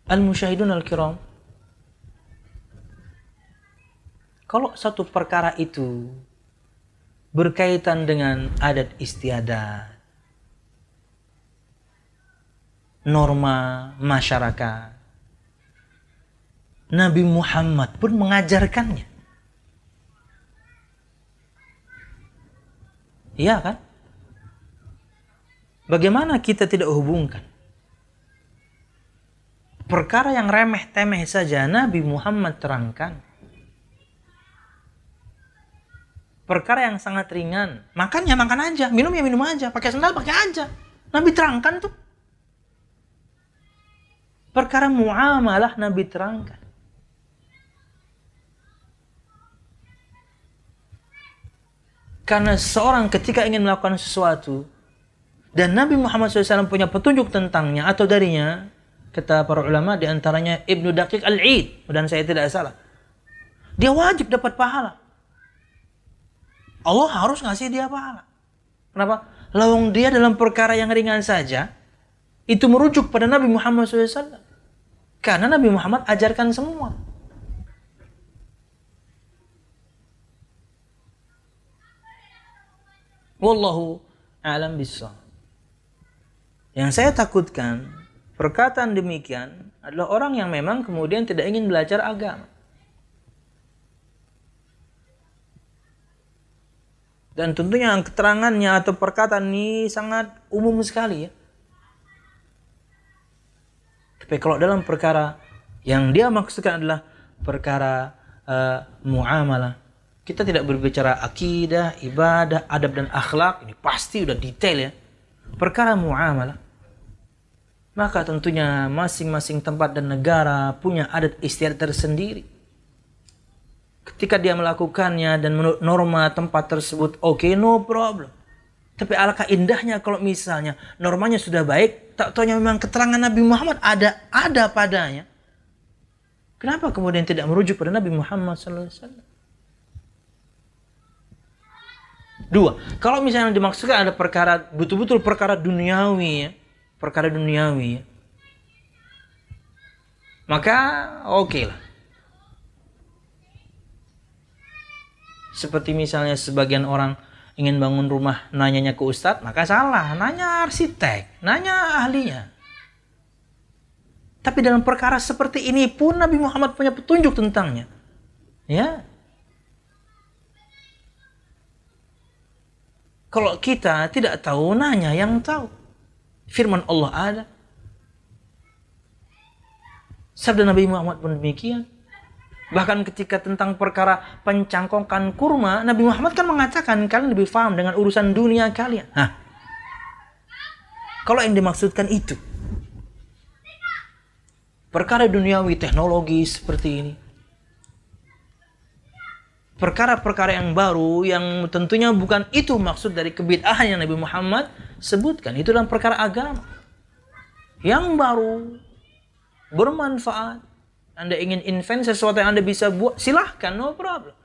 Al-musyahidun al-kiram. Kalau satu perkara itu berkaitan dengan adat istiadat, norma masyarakat, Nabi Muhammad pun mengajarkannya. Iya kan? Bagaimana kita tidak hubungkan? perkara yang remeh temeh saja Nabi Muhammad terangkan. Perkara yang sangat ringan, makan ya makan aja, minum ya minum aja, pakai sendal pakai aja. Nabi terangkan tuh. Perkara muamalah Nabi terangkan. Karena seorang ketika ingin melakukan sesuatu dan Nabi Muhammad SAW punya petunjuk tentangnya atau darinya, kata para ulama di antaranya Ibnu Daqiq Al-Id dan saya tidak salah. Dia wajib dapat pahala. Allah harus ngasih dia pahala. Kenapa? Lawang dia dalam perkara yang ringan saja itu merujuk pada Nabi Muhammad SAW. Karena Nabi Muhammad ajarkan semua. Wallahu alam bisa. Yang saya takutkan Perkataan demikian adalah orang yang memang kemudian tidak ingin belajar agama. Dan tentunya keterangannya atau perkataan ini sangat umum sekali ya. Tapi kalau dalam perkara yang dia maksudkan adalah perkara uh, muamalah, kita tidak berbicara akidah, ibadah, adab dan akhlak, ini pasti udah detail ya. Perkara muamalah maka tentunya masing-masing tempat dan negara punya adat istiadat tersendiri. Ketika dia melakukannya dan menurut norma tempat tersebut, oke okay, no problem. Tapi alangkah indahnya kalau misalnya normanya sudah baik, tak taunya memang keterangan Nabi Muhammad ada ada padanya. Kenapa kemudian tidak merujuk pada Nabi Muhammad SAW? Dua, kalau misalnya dimaksudkan ada perkara betul-betul perkara duniawi ya, perkara duniawi ya, maka oke okay lah. Seperti misalnya sebagian orang ingin bangun rumah nanyanya ke ustadz, maka salah. Nanya arsitek, nanya ahlinya. Tapi dalam perkara seperti ini pun Nabi Muhammad punya petunjuk tentangnya. Ya. Kalau kita tidak tahu, nanya yang tahu. Firman Allah ada. Sabda Nabi Muhammad pun demikian. Bahkan ketika tentang perkara pencangkongkan kurma, Nabi Muhammad kan mengatakan kalian lebih paham dengan urusan dunia kalian. Hah. Kalau yang dimaksudkan itu, perkara duniawi teknologi seperti ini, perkara-perkara yang baru yang tentunya bukan itu maksud dari kebid'ahan yang Nabi Muhammad sebutkan. Itu dalam perkara agama. Yang baru bermanfaat anda ingin invent sesuatu yang Anda bisa buat, silahkan, no problem.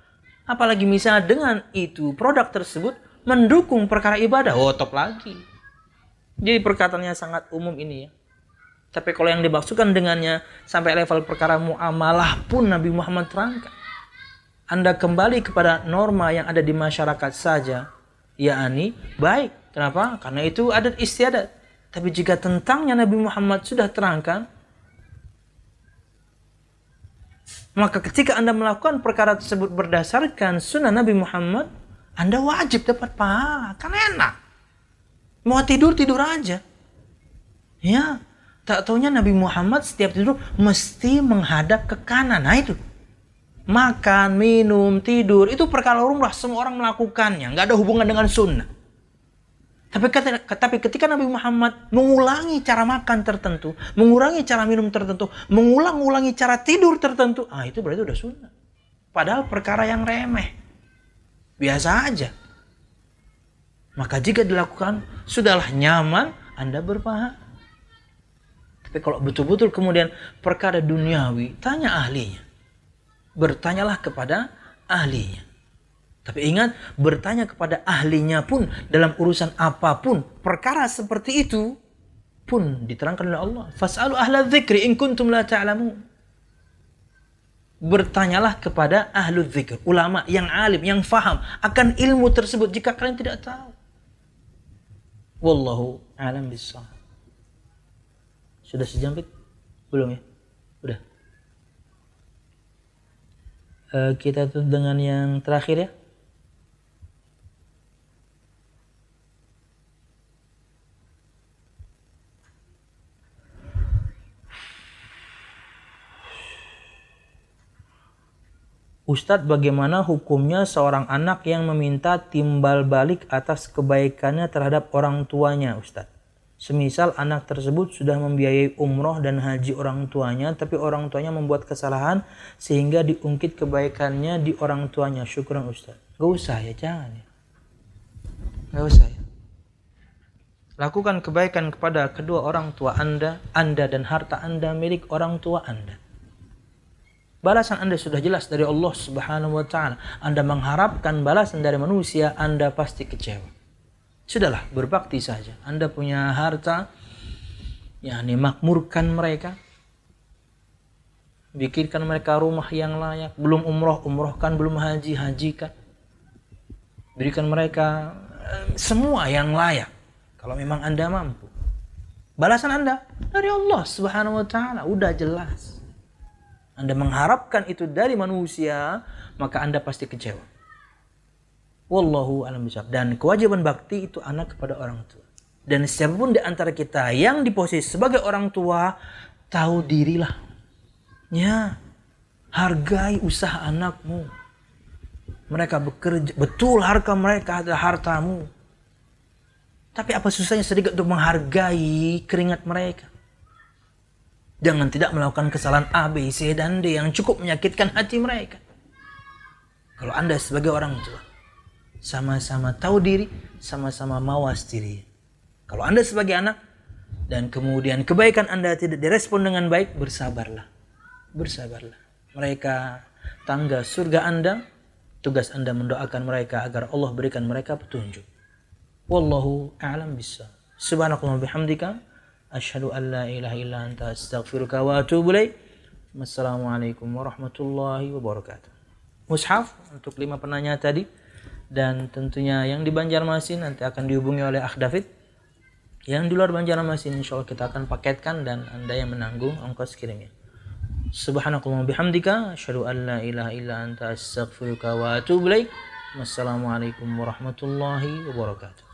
Apalagi misalnya dengan itu produk tersebut mendukung perkara ibadah, oh top lagi. Jadi perkataannya sangat umum ini ya. Tapi kalau yang dimaksudkan dengannya sampai level perkara muamalah pun Nabi Muhammad terangkan. Anda kembali kepada norma yang ada di masyarakat saja, yakni baik. Kenapa? Karena itu adat istiadat. Tapi jika tentangnya Nabi Muhammad sudah terangkan, Maka ketika Anda melakukan perkara tersebut berdasarkan sunnah Nabi Muhammad, Anda wajib dapat pahala. Kan enak. Mau tidur, tidur aja. Ya, tak taunya Nabi Muhammad setiap tidur mesti menghadap ke kanan. Nah itu. Makan, minum, tidur, itu perkara lumrah semua orang melakukannya. Nggak ada hubungan dengan sunnah. Tapi, tapi ketika Nabi Muhammad mengulangi cara makan tertentu, mengurangi cara minum tertentu, mengulang-ulangi cara tidur tertentu, ah itu berarti udah sunnah. Padahal perkara yang remeh. Biasa aja. Maka jika dilakukan, sudahlah nyaman, Anda berpahala. Tapi kalau betul-betul kemudian perkara duniawi, tanya ahlinya. Bertanyalah kepada ahlinya. Tapi ingat, bertanya kepada ahlinya pun dalam urusan apa pun, perkara seperti itu pun diterangkan oleh Allah. Fas'alu ahla dzikri in kuntum la ta'lamun. Bertanyalah kepada ahlu dzikir, ulama yang alim, yang faham akan ilmu tersebut jika kalian tidak tahu. Wallahu alam bissawab. Sudah sejam Belum ya? Udah. Uh, kita tutup dengan yang terakhir ya. Ustadz bagaimana hukumnya seorang anak yang meminta timbal balik atas kebaikannya terhadap orang tuanya Ustadz? Semisal anak tersebut sudah membiayai umroh dan haji orang tuanya, tapi orang tuanya membuat kesalahan sehingga diungkit kebaikannya di orang tuanya. Syukuran Ustadz. Gak usah ya, jangan ya. Gak usah ya. Lakukan kebaikan kepada kedua orang tua Anda, Anda dan harta Anda milik orang tua Anda. Balasan Anda sudah jelas dari Allah Subhanahu wa taala. Anda mengharapkan balasan dari manusia, Anda pasti kecewa. Sudahlah, berbakti saja. Anda punya harta, ya ini makmurkan mereka. Bikinkan mereka rumah yang layak. Belum umroh, umrohkan. Belum haji, hajikan. Berikan mereka eh, semua yang layak. Kalau memang Anda mampu. Balasan Anda dari Allah Subhanahu wa taala udah jelas. Anda mengharapkan itu dari manusia, maka Anda pasti kecewa. Wallahu alam bisawab. Dan kewajiban bakti itu anak kepada orang tua. Dan siapa pun di antara kita yang di posisi sebagai orang tua, tahu dirilah. Ya, hargai usaha anakmu. Mereka bekerja, betul harga mereka adalah hartamu. Tapi apa susahnya sedikit untuk menghargai keringat mereka? Jangan tidak melakukan kesalahan A, B, C, dan D yang cukup menyakitkan hati mereka. Kalau Anda sebagai orang tua. sama-sama tahu diri, sama-sama mawas diri. Kalau Anda sebagai anak dan kemudian kebaikan Anda tidak direspon dengan baik, bersabarlah. Bersabarlah. Mereka tangga surga Anda, tugas Anda mendoakan mereka agar Allah berikan mereka petunjuk. Wallahu a'lam bisa. Subhanakallah bihamdika asyhadu an la ilaha illa anta astaghfiruka wa atubu ilaik. Wassalamualaikum warahmatullahi wabarakatuh. Mushaf untuk lima penanya tadi dan tentunya yang di Banjarmasin nanti akan dihubungi oleh Akh David. Yang di luar Banjarmasin insya Allah kita akan paketkan dan Anda yang menanggung ongkos kirimnya. Subhanakallah bihamdika asyhadu an la ilaha illa anta astaghfiruka wa atubu ilaik. Wassalamualaikum warahmatullahi wabarakatuh.